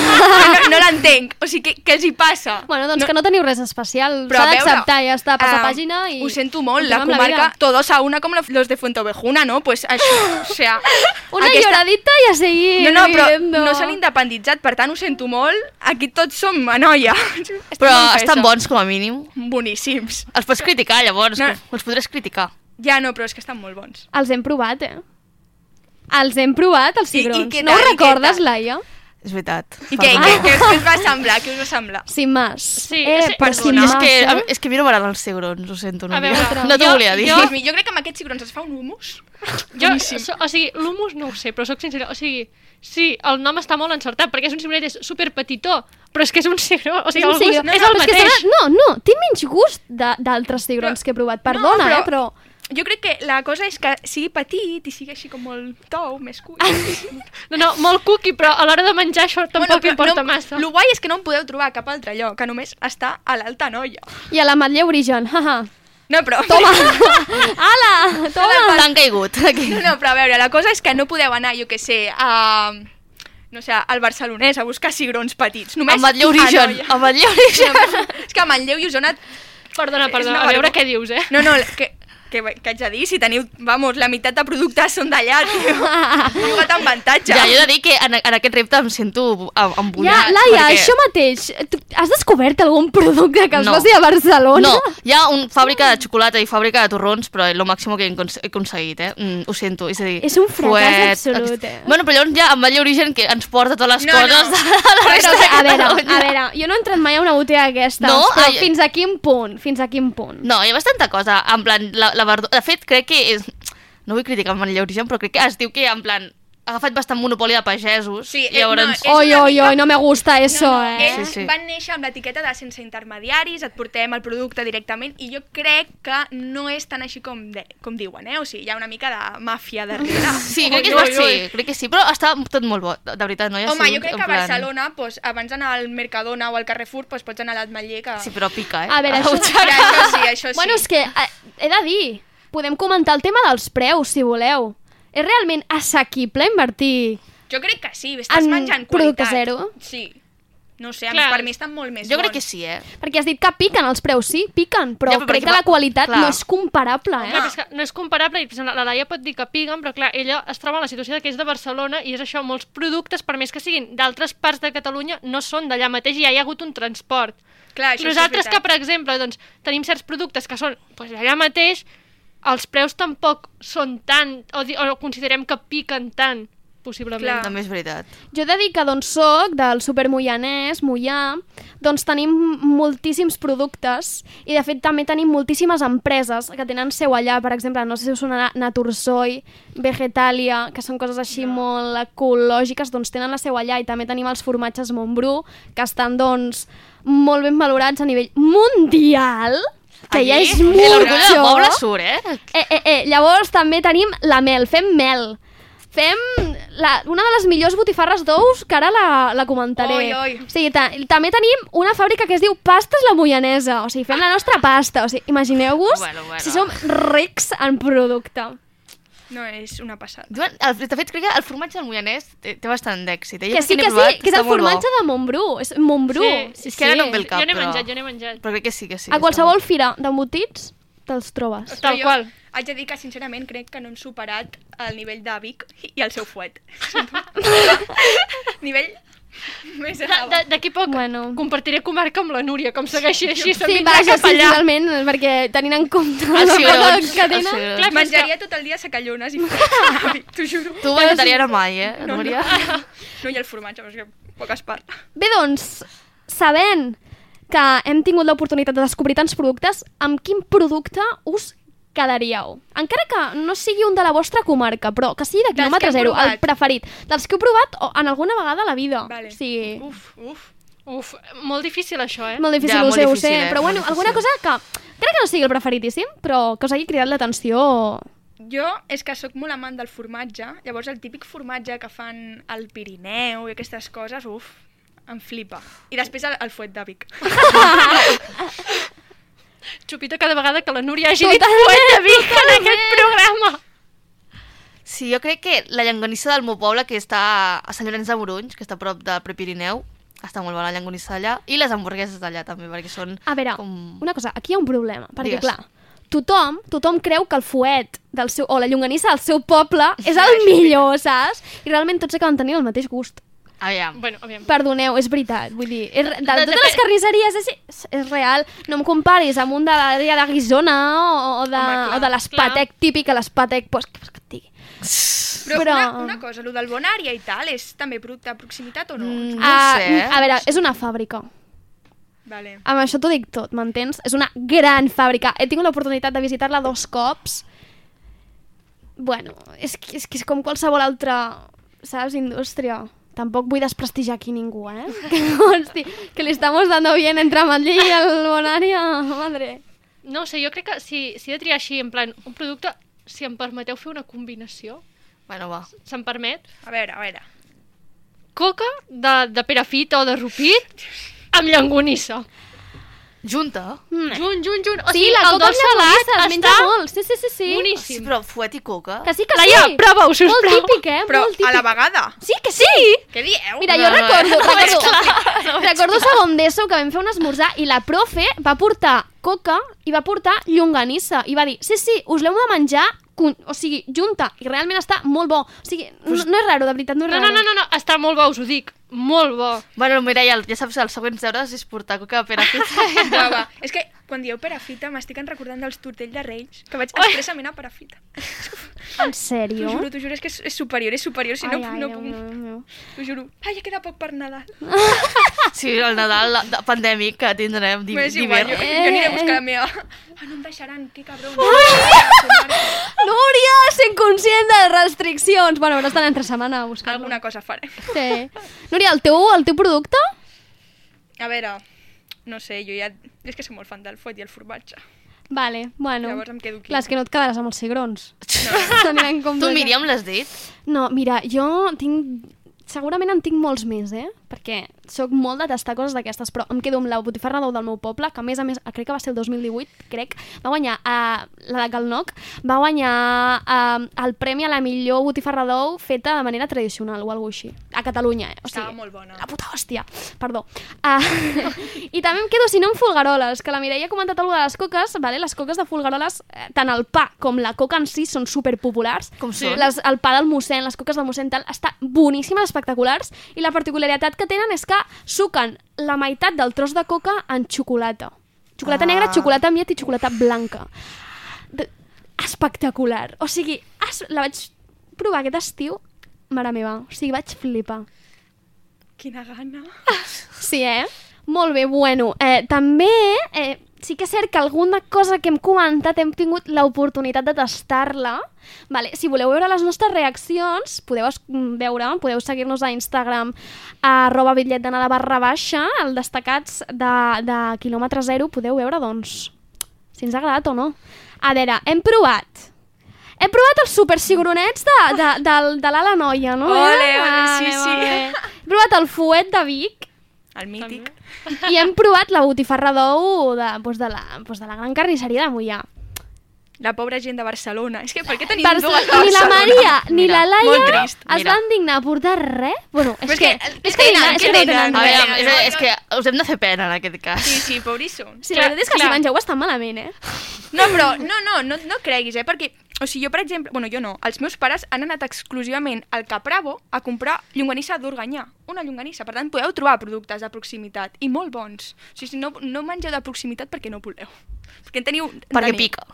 No, no l'entenc. O sigui, què, què els hi passa? Bueno, doncs no. que no teniu res especial. S'ha d'acceptar, ja està, passa ah, pàgina i... Ho sento molt, la comarca, vida. todos a una com los de Fuentovejuna, ¿no? Pues això, o <gasps> sea... Una lloradita i a seguir No, no, però viviendo. no s'han independitzat, per tant ho sento molt. Aquí tots som a noia. Però estan bons, com a mínim. Boníssims. Els pots criticar, llavors. No. Els podràs criticar. Ja no, però és que estan molt bons. Els hem provat, eh? Els hem provat, els I- i cigrons. què no ho tal, i què recordes, tal? Laia? És veritat. I què, què, què, què us va semblar? Què us va semblar? Sin más. Sí, eh, sí, per perdona. sin És más, que, eh? és que a mi no m'agraden els cigrons, ho sento. No, A veure, no t'ho jo- volia dir. jo- jo crec que amb aquests cigrons es fa un humus. Jo, so, o sigui, l'humus no ho sé, però sóc sincera. O sigui, sí, el nom està molt encertat, perquè és un cibret, és super petitó, però és que és un cigró, o sigui, És el gust cigró. és No, el però és que mateix. sembla- No, no, té menys gust de- d'altres cigrons que he provat. Perdona, però- eh, però... Jo crec que la cosa és que sigui petit i sigui així com molt tou, més cuit. <laughs> No, no, molt cookie, però a l'hora de menjar això tampoc però importa no, massa. El guai és que no en podeu trobar a cap altre lloc, que només està a l'Alta Noia. I a la Manlleu Origen, haha. No, però... Toma! <laughs> Ala, toma! T'han caigut. Aquí. No, no, però a veure, la cosa és que no podeu anar, jo que sé, a... No sé, al Barcelonès a buscar cigrons petits. Només A Manlleu Origen, Noia. a Manlleu Origen. No, <laughs> és que a Manlleu i Osona... Perdona, perdona, una a veure vergo- què dius, eh? No, no, que, que, que haig de dir, si teniu, vamos, la meitat de productes són d'allà, <laughs> tio. Jugat amb avantatge. Ja, jo he de dir que en, en aquest repte em sento em- Ja, embullat. Laia, perquè... això mateix. Tu has descobert algun producte que es No. faci a Barcelona? No, hi ha una fàbrica de xocolata i fàbrica de torrons, però és el màxim que he he aconseguit, eh? Mm, ho sento, és a dir... És un fracàs fuet, absolut, aquest- eh? Bueno, però llavors ja amb el origen que ens porta totes les No, coses no. de la resta Però, de a veure, Catalunya. a veure, jo no he entrat mai a una botiga d'aquestes, No? però Ai, fins a quin punt? Fins a quin punt? No, hi ha bastanta cosa, en plan, la, la verdura... De fet, crec que és... No vull criticar el Origen, però crec que es diu que, en plan, agafat bastant monopoli de pagesos. Sí, i eh, llavors... no, és Oi, oi, oi, no me gusta eso, no, no, eh? Ells Sí, sí. van néixer amb l'etiqueta de sense intermediaris, et portem el producte directament, i jo crec que no és tan així com, de, com diuen, eh? O sigui, hi ha una mica de màfia darrere. <laughs> Sí, crec que, és, Oi, oi, oi, sí, crec que sí, però està tot molt bo, de de veritat, no hi ha Home, jo crec en que a plan- Barcelona, doncs, abans d'anar al Mercadona o al Carrefour, doncs, pots anar a l'Atmetller, que... Sí, però pica, eh? A veure, <laughs> això-. Ja, això sí, això sí. Bueno, és que eh, he de dir, podem comentar el tema dels preus, si voleu. És realment assequible invertir Jo crec que sí, estàs En menjant producte qualitat. zero? Sí. No sé, a Clar. per mi estan molt més Jo crec bons. que sí, eh? Perquè has dit que piquen els preus, sí, piquen, però, Ja, però crec perquè que la qualitat clar. no és comparable, eh? Clar, però és que no és comparable, i per exemple, la Laia pot dir que piguen, però clar, ella es troba en la situació de que és de Barcelona i és això, molts productes, per més que siguin d'altres parts de Catalunya, no són d'allà mateix i ja hi ha hagut un transport. Clar, això sí és Nosaltres que, veritat. per exemple, doncs, tenim certs productes que són doncs, allà mateix, els preus tampoc són tant, o, di- o considerem que piquen tant, possiblement. Clar. També és veritat. Jo he de dir que d'on soc, del super Moianès, Moià, doncs tenim moltíssims productes i de fet també tenim moltíssimes empreses que tenen seu allà, per exemple, no sé si us sonarà Natursoy, Vegetalia, que són coses així molt ecològiques, doncs tenen la seu allà i també tenim els formatges Montbrú, que estan doncs molt ben valorats a nivell mundial, que ja Allí, és L'orgull del poble surt, eh? Eh, eh, eh, llavors també tenim la mel, fem mel. Fem la, una de les millors botifarres d'ous, que ara la, la comentaré. Oi, oi. O sigui, ta, també tenim una fàbrica que es diu Pastes la Moianesa. O sigui, fem la nostra pasta. O sigui, imagineu-vos Bueno, bueno. si som rics en producte. No, és una passada. Joan, el, de fet, crec que el formatge del Moianès té, té bastant d'èxit. Eh? Que sí, que sí, provat, que és està el molt bo. formatge de Montbrú. És Montbrú. Sí, És que ara no em ve el cap, jo n'he però... menjat, jo n'he menjat. Però crec que sí, que sí. A qualsevol fira d'embotits te'ls trobes. Tal qual. Haig de dir que, sincerament, crec que no hem superat el nivell de Vic i el seu fuet. <laughs> nivell <laughs> més De- elevat. de- D'aquí poc Bueno. compartiré comarca amb la Núria, com segueixi així, se'n Sí, vindrà vaja, cap sí, totalment, perquè tenint en compte Els la els que tenen... cigrons. Clar, Menjaria tot el dia sacallones i <laughs> t'ho juro. Tu vegetariana mai, eh, No, no. Núria? <laughs> No, i el formatge, però és que poc es parla. Bé, doncs, sabent que hem tingut l'oportunitat de descobrir tants productes, amb quin producte us quedaríeu? Encara que no sigui un de la vostra comarca, però que sigui de quilòmetre zero, el preferit. Dels que heu provat o en alguna vegada a la vida. Vale. O sigui, Uf, uf. Uf, molt difícil això, eh? molt difícil, Ja, ho molt sé, ho difícil, sé. eh? Però bueno, Molt alguna cosa que crec que no sigui el preferitíssim, però que us hagi cridat l'atenció... Jo és que sóc molt amant del formatge, llavors el típic formatge que fan al Pirineu i aquestes coses, uf, em flipa. I després el, el fuet de Vic. <laughs> <laughs> xupito cada vegada que la Núria hagi dit de Vic en aquest programa. Sí, jo crec que la llangonissa del meu poble, que està a Sant Llorenç de Morunys, que està a prop del Prepirineu, està molt bona la llangonissa d'allà, i les hamburgueses d'allà també, perquè són... A veure, com... una cosa, aquí hi ha un problema, perquè Digues. clar, tothom, tothom creu que el fuet del seu, o la llonganissa del seu poble <laughs> és el millor, saps? I realment tots acaben tenint el mateix gust. Aviam. Bueno, aviam. Perdoneu, és veritat, vull dir, és, de, de De- totes de- les carnisseries és, és, és real, no em comparis amb un de l'àrea de Guisona o, o de, Home, clar, o de l'espatec típic, l'espatec, pues, que, que et digui. Però, Però- Una, una cosa, el del Bonària i tal, és també producte de proximitat o no? Mm, Ah, sé, eh? A veure, és una fàbrica. Vale. Amb això t'ho dic tot, m'entens? És una gran fàbrica. He tingut l'oportunitat de visitar-la dos cops. Bueno, és és que és com qualsevol altra, saps, indústria. Tampoc vull desprestigiar aquí ningú, eh? <laughs> Que, hosti, que li estamos dando bien entre Manllí i el Bonària, madre. No sé, jo crec que si, si he de triar així, en plan, un producte, si em permeteu fer una combinació, Bueno, va. se'm permet, A veure, a veure. coca de, de perafita o de rupit amb llangonissa. Junta? Mm. Junt, junt, junt. O Sí, sigui, la el coca dolç amb salat llonganissa es menja està molt. Sí, sí, sí, sí. Sí, boníssim. però fuet i coca? Que sí, que Laia, sí. prova-ho, sisplau. Molt típic, eh? Però molt típic. a la vegada. Sí, que sí! Què dieu? Mira, No, jo no, recordo, no veig recordo, <laughs> recordo segon d'ESO que vam fer un esmorzar i la profe va portar coca i va portar llonganissa i va dir, sí, sí, us l'heu de menjar o sigui, junta, i realment està molt bo. O sigui, no, no és raro, de veritat, no és No, raro. no, no, no, no, està molt bo, us ho dic. Molt bo. Bueno, Mireia, ja saps, els següents deures és portar coca de perafita. Va, <laughs> va. És que quan dieu perafita m'estic recordant dels tortells de Reis, que vaig expressament a perafita. <laughs> En T'ho sèrio? juro, t'ho juro, és que és, és superior, és superior, si no, ai, ai, no puc... meu, Déu meu. T'ho juro. Ai, ja queda poc per Nadal. <laughs> sí, el Nadal la- de- pandèmic que tindrem Di, és igual, jo, d'hivern. jo aniré a Eh, buscar eh. la meva... Ah, no em deixaran, que cabrón. Núria, sent conscient de les restriccions. Bueno, però estan entre setmana a buscar Alguna cosa faré. Sí. Núria, el teu, el teu producte? A veure, no sé, jo ja... És que soc molt fan del fuet i el formatge. Vale, bueno. Llavors em quedo aquí. Clar, és que no et quedaràs amb els cigrons. <laughs> Com Tu, Míriam, l'has dit? No, mira, jo tinc... Segurament en tinc molts més, eh? Perquè sóc molt de tastar coses d'aquestes, però em quedo amb la botifarra d'ou del meu poble, que a més a més, crec que va ser el 2018, crec, va guanyar uh, la de Calnoc, va guanyar uh, el premi a la millor botifarra d'ou feta de manera tradicional o alguna així, a Catalunya, eh? O Estava sigui, molt bona. la puta hòstia, perdó. Uh, <laughs> I també em quedo, si no, amb folgaroles, que la Mireia ha comentat alguna de les coques, vale? les coques de folgaroles, eh, tant el pa com la coca en si són superpopulars. Com són? Les, el pa del mossèn, les coques del mossèn tal, està boníssimes, espectaculars, i la particularitat que tenen és que suquen la meitat del tros de coca en xocolata. Xocolata Ah. negra, xocolata amb llet i xocolata blanca. De... Espectacular. O sigui, es... la vaig provar aquest estiu, mare meva, o sigui, vaig flipar. Quina gana. <laughs> Sí, eh? Molt bé, bueno. Eh, també, eh, sí que és cert que alguna cosa que hem comentat hem tingut l'oportunitat de tastar-la. Vale, si voleu veure les nostres reaccions, podeu mm, veure, podeu seguir-nos a Instagram a arroba bitllet d'anada barra baixa, al destacats de, de quilòmetre zero, podeu veure, doncs, si ens ha agradat o no. A veure, hem provat hem provat els supercigronets de, de, de, de l'ala noia, no? Ole, ole, Ah, sí, sí. Hem provat el fuet de Vic, El mític. I hem provat la botifarra d'ou de, doncs de, la, doncs de la gran carnisseria de Mollà. La pobra gent de Barcelona. És que per què tenim dues cert, ni la Barcelona? Maria ni Mira, la Laia trist, es mira. van dignar a portar res. Bueno, és, és que, que- és que, tenen, dignar, és que no tenen? tenen A veure, és, és que us hem de fer pena en aquest cas. Sí, sí, pobrissons. Sí, la veritat és que clar. si mengeu estan malament, eh? No, però no, no, no, no creguis, eh? Perquè, o sigui, jo, per exemple, bueno, jo no, els meus pares han anat exclusivament al Capravo a comprar llonganissa d'Organyà, una llonganissa. Per tant, podeu trobar productes de proximitat i molt bons. O sigui, no, no mengeu de proximitat perquè no voleu. Perquè en teniu... en Perquè teniu. pica.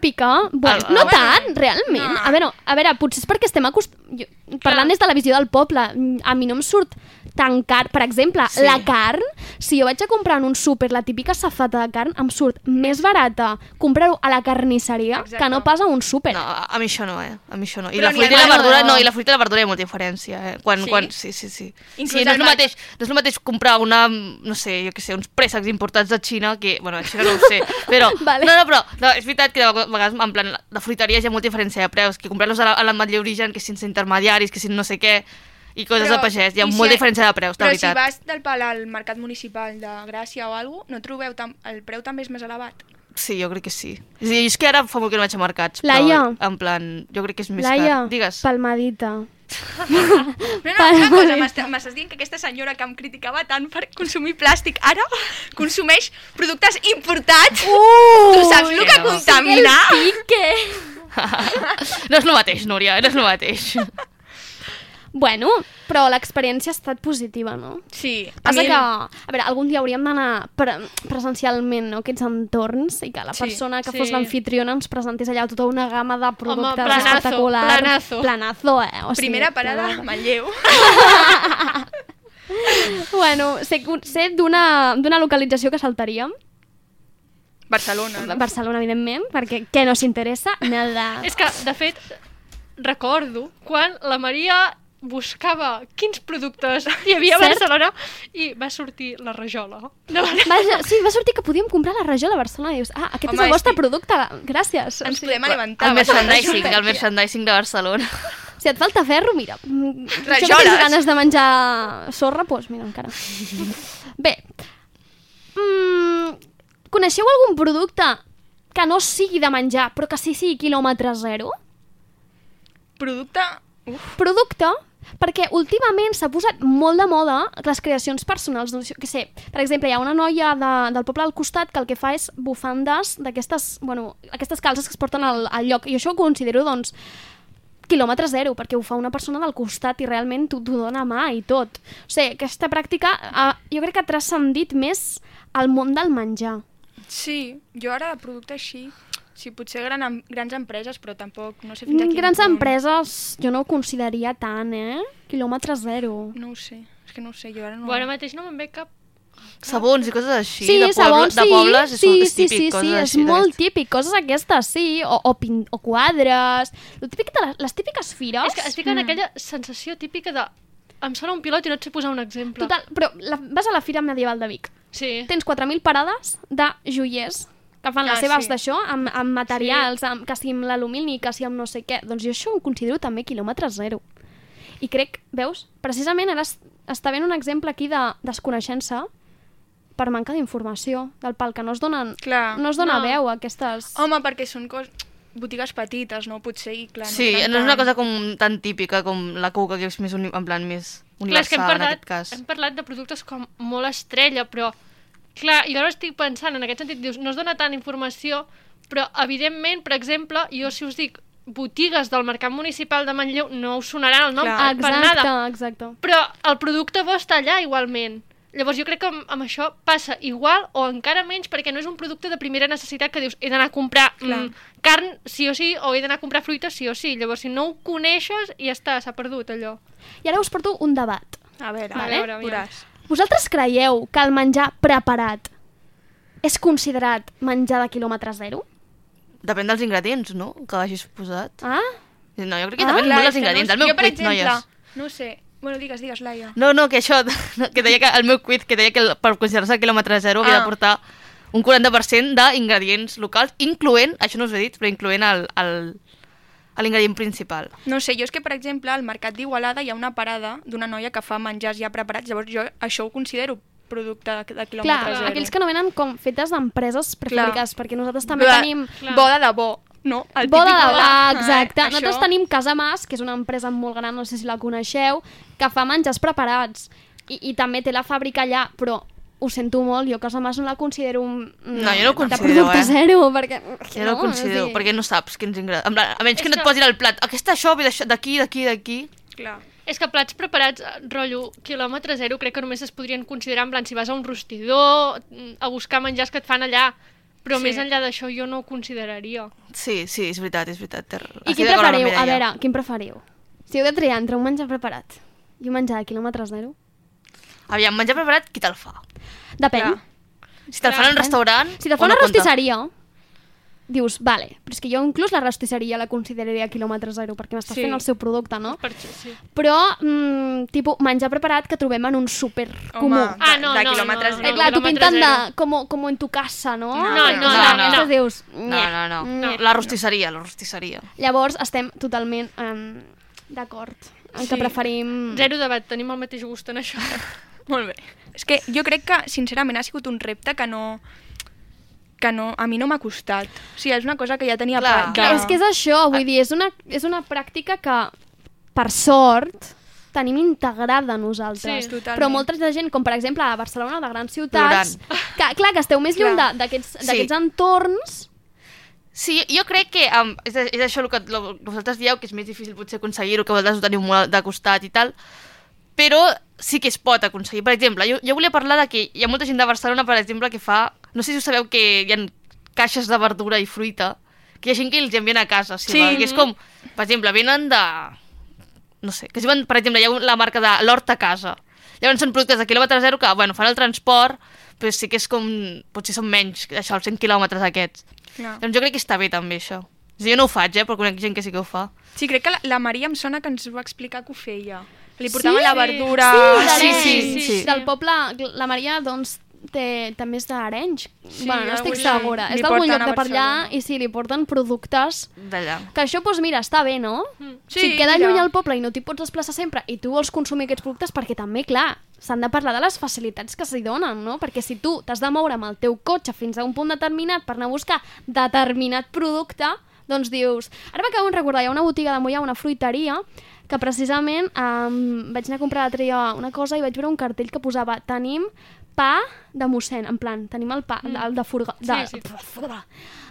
Pica? Bueno, no tant, realment. No. A veure, a veure, potser és perquè estem acostumats... Parlant des de la visió del poble, a mi no em surt tan car. Per exemple, Sí. la carn, si jo vaig a comprar en un súper la típica safata de carn, em surt més barata comprar-ho a la carnisseria Exacte. que no pas a un súper. No, a mi això no, eh? A mi això no. I Però la fruita i la verdura, no. no, i la fruita i la verdura hi ha molta diferència, eh? Quan, Sí? sí? Quan, sí, sí, sí. Inclús sí no, és el mateix, no és el mateix comprar una, no sé, jo què sé, uns préssecs importats de Xina que, bueno, Xina no ho sé, però, <laughs> Vale. no, no, però no, és veritat que de vegades, en plan, de fruiteries hi ha molta diferència de preus, que comprar-los a la- a l'ametller origen, que sense intermediaris, que sin no sé què, i coses de pagès, hi ha molta si- diferència de preus, de Però veritat. si vas del pal al mercat municipal de Gràcia o alguna no trobeu tan, el preu també és més elevat? Sí, jo crec que sí. És, dir, és que ara fa molt que no vaig a mercats, Laia. però en plan, jo crec que és més Laia, car. Digues. palmadita. <laughs> No, no, una cosa, m'està- m'estàs dient que aquesta senyora que em criticava tant per consumir plàstic ara consumeix productes importats? Uh, tu saps el que no. contamina? Pique! <laughs> no és el mateix, Núria, no és el mateix. <laughs> Bueno, però l'experiència ha estat positiva, no? Sí. Passa mi- que, a veure, algun dia hauríem d'anar pre presencialment, no?, aquests entorns, i que la Sí, persona que sí. fos l'anfitriona ens presentés allà tota una gamma de productes planazo, espectaculars. planazo. Planazo, eh? O sigui, Primera parada, planazo. Manlleu. <laughs> Bueno, sé, sé d'una d'una localització que saltaríem. Barcelona. No? Barcelona, evidentment, perquè què no s'interessa? Nada. És que, de fet, recordo quan la Maria buscava quins productes hi havia a Cert. Barcelona i va sortir la rajola. No, Va, sí, va sortir que podíem comprar la rajola a Barcelona i dius, ah, aquest Home, és el vostre que- producte, gràcies. Ens Sí. podem alimentar. El merchandising, el merchandising de Barcelona. <laughs> Si et falta ferro, mira. mm, Rajoles. tens ganes de menjar sorra, doncs mira, encara. Bé, mm, coneixeu algun producte que no sigui de menjar, però que sí sigui quilòmetre zero? Producte... Producte, perquè últimament s'ha posat molt de moda les creacions personals. Doncs, jo què sé, per exemple, hi ha una noia de, del poble al costat que el que fa és bufandes d'aquestes, bueno, aquestes calces que es porten al, al lloc. I això ho considero, doncs, quilòmetre zero, perquè ho fa una persona del costat i realment t'ho dona mà i tot. O sigui, aquesta pràctica eh, jo crec que ha transcendit més al món del menjar. sí, jo ara de producte així... Sí, potser gran, grans empreses, però tampoc, no sé fins a Mm, quin Grans punt. empreses jo no ho consideraria tant, eh? Quilòmetre zero. No ho sé, és que no ho sé, jo ara no... Bueno, ara mateix no me'n ve cap... Sabons i coses així, Sí, de, poble, sabons, de sí, pobles, és, sí, és sí, típic, sí, coses sí, és així. molt d'aquestes. típic, coses aquestes, sí, o, o, pin, o quadres, lo típic de les, les típiques fires. És que estic en aquella sensació típica de... Em sona un pilot i no et sé posar un exemple. Total, però la, vas a la Fira Medieval de Vic, Sí. tens 4.000 parades de joiers que fan Ah, les seves sí. d'això, amb, amb materials, amb, que sigui amb l'alumini, que sigui amb no sé què. Doncs jo això ho considero també quilòmetre zero. I crec, veus, precisament ara es, està ben un exemple aquí de desconeixença per manca d'informació, del pal que no es donen, Clar. no es dona No. veu a aquestes... Home, perquè són cos... botigues petites, no? Potser, i clar... Sí, seran no és una cosa com tan típica com la coca, que és més uni, en plan més Clar, és que universal hem en parlat, aquest cas. hem parlat de productes com molt estrella, però clar, jo ara estic pensant en aquest sentit, dius, no es dona tant informació, però evidentment, per exemple, jo si us dic botigues del Mercat Municipal de Manlleu no us sonarà el nom Clar. per exacte, nada, exacte. però el producte bo està allà igualment. Llavors jo crec que amb, amb això passa igual o encara menys perquè no és un producte de primera necessitat que dius he d'anar a comprar mm, carn sí o sí o he d'anar a comprar fruita sí o sí. Llavors si no ho coneixes ja està, s'ha perdut allò. I ara us porto un debat. A veure, Vale. a veure, veuràs. Vosaltres creieu que el menjar preparat és considerat menjar de quilòmetre zero? Depèn dels ingredients, no?, que hagis posat. Ah? No, jo crec que Ah, depèn Clar, molt dels ingredients. no, El meu jo, per exemple, noies. no sé. Bueno, digues, digues, Laia. No, no, que això, <laughs> que deia que el meu quiz, que deia que el, per considerar-se quilòmetre zero havia Ah. de portar un 40% d'ingredients locals, incloent, això no us he dit, però incloent el, el, l'ingredient principal. No sé, jo és que, per exemple, al Mercat d'Igualada hi ha una parada d'una noia que fa menjars ja preparats, llavors jo això ho considero producte de, de quilòmetre Clar, zero. aquells que no venen com fetes d'empreses prefabricades, perquè nosaltres també Bo- tenim... Bo de debò, no? El Bo de debò, ah, exacte. Eh, Nosaltres això- tenim Casa Mas, que és una empresa molt gran, no sé si la coneixeu, que fa menjars preparats. I, i també té la fàbrica allà, però ho sento molt, jo Casa Mas no la considero un... No, jo no ho de considero, producte eh? zero, perquè... Jo no, ho considero, o sigui, perquè no saps quins ingredients... A menys que És no et que- posin al plat, aquesta això ve d'aquí, d'aquí, d'aquí... Clar. És que plats preparats, eh, rotllo, quilòmetre zero, crec que només es podrien considerar en plan si vas a un rostidor, mm, a buscar menjars que et fan allà, però Sí. més enllà d'això jo no ho consideraria. Sí, sí, és veritat, és veritat. Té- I quin preferiu? A veure, quin preferiu? Si heu de triar entre un menjar preparat i un menjar de quilòmetre zero, Aviam, menjar preparat, qui te'l fa? depèn. Clar. Si te'l fan en un restaurant... Si te o fa una no compta? rostisseria, dius, vale, però és que jo inclús la rostisseria la consideraria quilòmetre zero, perquè m'estàs Sí. fent el seu producte, no? Per això, sí. Però, mm, tipus, menjar preparat que trobem en un súper comú. Home, de, Ah, no, de no, quilòmetre no, zero. Eh, clar, t'ho quilòmetre pinten de, com, com en tu casa, no? No, no, no, clar, no. Llavors dius, No, no, no. Nye. La rostisseria, la rostisseria. Llavors estem totalment um, d'acord en que Sí. preferim... Zero debat, tenim el mateix gust en això. <laughs> <laughs> Molt bé. És que jo crec que, sincerament, ha sigut un repte que no que no, a mi no m'ha costat. O sigui, és una cosa que ja tenia... Clar. pa- Clar, és que és això, vull dir, és una, és una pràctica que, per sort, tenim integrada nosaltres. Sí, totalment. Però molta de gent, com per exemple a Barcelona, de grans ciutats, que, clar, que esteu més lluny Clar. de- d'aquests Sí. d'aquests entorns, Sí, jo crec que um, és, és això el que, el que vosaltres dieu, que és més difícil potser aconseguir-ho, que vosaltres ho teniu molt de costat i tal, però sí que es pot aconseguir. Per exemple, jo, jo volia parlar de que hi ha molta gent de Barcelona, per exemple, que fa... No sé si ho sabeu que hi ha caixes de verdura i fruita, que hi ha gent que els envien a casa seva, Sí. que és com, per exemple, venen de... No sé, que es diuen, per exemple, hi ha la marca de l'Hort a casa. Llavors són productes de quilòmetre zero que, bueno, fan el transport, però sí que és com... Potser són menys, això, els 100 quilòmetres aquests. Clar. Doncs jo crec que està bé també això. O sigui, jo no ho faig, eh, però conec gent que sí que ho fa. Sí, crec que la, la Maria em sona que ens va explicar que ho feia. Li portaven Sí? la verdura... Sí, sí, sí, sí. Del poble, la Maria, doncs, té, també és d'Arenys. Sí, bueno, no estic segura. És d'algun lloc de per allà i sí, li porten productes D'allà. que això, doncs mira, està bé, no? Sí, si et queda mira. lluny al poble i no t'hi pots desplaçar sempre i tu vols consumir aquests productes perquè també, clar, s'han de parlar de les facilitats que s'hi donen, no? Perquè si tu t'has de moure amb el teu cotxe fins a un punt determinat per anar a buscar determinat producte, doncs dius... Ara m'acabo de recordar, hi ha una botiga de Mollà, una fruiteria, que precisament um, vaig anar a comprar l'altre dia una cosa i vaig veure un cartell que posava tenim pa de mossèn, en plan, tenim el pa, mm. el de, furga, de, Sí, sí.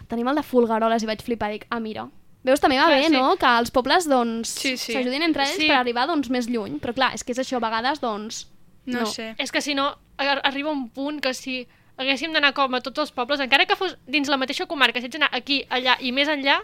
tenim el de fulgaroles i vaig flipar, dic, ah, mira, Veus, també va Clar, bé, sí. no?, que els pobles, doncs, Sí, sí. s'ajudin entre ells Sí. per arribar, doncs, més lluny. Però, clar, és que és això, a vegades, doncs... No, No. sé. És que si no, ar- arriba un punt que si haguéssim d'anar com a tots els pobles, encara que fos dins la mateixa comarca, si ets d'anar aquí, allà i més enllà,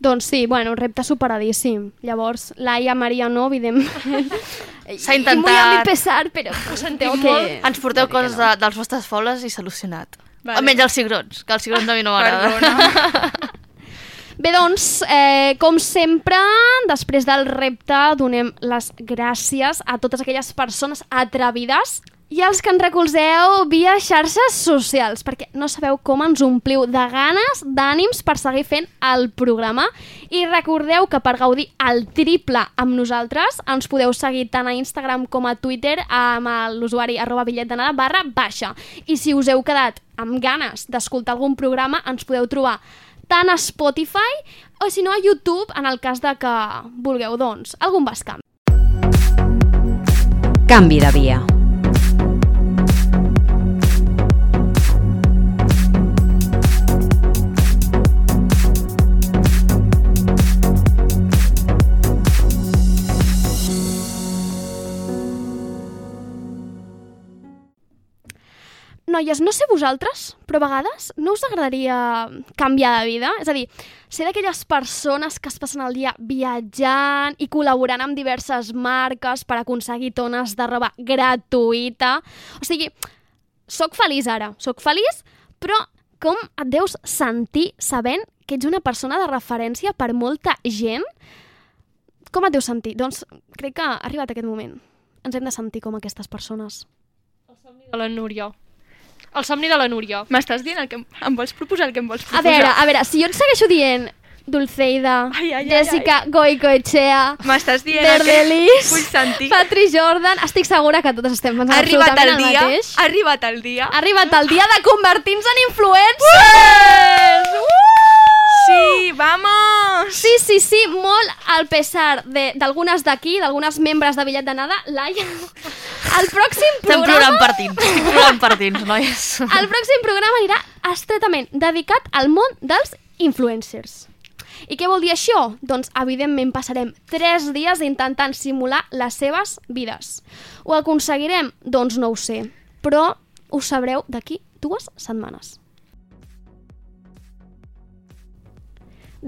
Doncs sí, bueno, repte superadíssim. Llavors, Laia, Maria, no, evidentment. <laughs> S'ha I muy a mi intentat. pesar, però ho sentim tengo molt. que... Ens porteu dir que coses no. de, dels vostres foles i solucionat. Vale. Almenys els cigrons, que els cigrons a mi no m'agrada. Perdona. <laughs> Bé, doncs, eh, com sempre, després del repte, donem les gràcies a totes aquelles persones atrevides i als que ens recolzeu via xarxes socials, perquè no sabeu com ens ompliu de ganes, d'ànims per seguir fent el programa. I recordeu que per gaudir el triple amb nosaltres ens podeu seguir tant a Instagram com a Twitter amb l'usuari arroba bitllet d'anada barra baixa. I si us heu quedat amb ganes d'escoltar algun programa, ens podeu trobar tant a Spotify o si no a YouTube en el cas de que vulgueu, doncs, algun bascamp. Canvi de via. Noies, no sé vosaltres, però a vegades no us agradaria canviar de vida? És a dir, ser d'aquelles persones que es passen el dia viatjant i col·laborant amb diverses marques per aconseguir tones de roba gratuïta. O sigui, sóc feliç ara, sóc feliç, però com et deus sentir sabent que ets una persona de referència per molta gent? Com et deus sentir? Doncs crec que ha arribat aquest moment. Ens hem de sentir com aquestes persones. de la Núria. El somni de la Núria. M'estàs dient el que em, em vols proposar el que em vols A proposar? veure, a veure, si jo et segueixo dient Dulceida, Ai, ai, ai, Jessica Goicoechea, M'estàs dient el que Verdelis, sentir? Patri Jordan, estic segura que totes estem pensant arribat el absolutament dia, mateix. ha arribat el dia. Ha arribat el dia de convertir-nos en influencers! Sí, vamos! Sí, sí, sí, molt al pesar de- d'algunes d'aquí, d'algunes membres de Bitllet d'Anada, Laia, el pròxim Estem programa... plorant per dins, estic plorant per dins, noies. El pròxim programa anirà estretament dedicat al món dels influencers. I què vol dir això? Doncs, evidentment, passarem 3 dies intentant simular les seves vides. Ho aconseguirem? Doncs no ho sé, però ho sabreu d'aquí dues setmanes.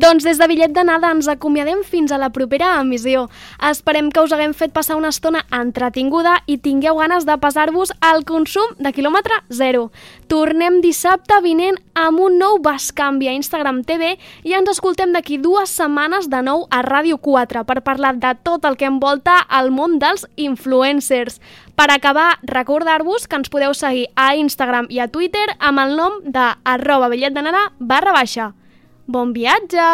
Doncs des de bitllet d'anada ens acomiadem fins a la propera emissió. Esperem que us haguem fet passar una estona entretinguda i tingueu ganes de passar-vos al consum de quilòmetre zero. Tornem dissabte vinent amb un nou Bascanvi a Instagram TV i ens escoltem d'aquí dues setmanes de nou a Ràdio 4 per parlar de tot el que envolta el món dels influencers. Per acabar, recordar-vos que ens podeu seguir a Instagram i a Twitter amb el nom de arroba bitllet d'anada barra baixa. Bon viatge!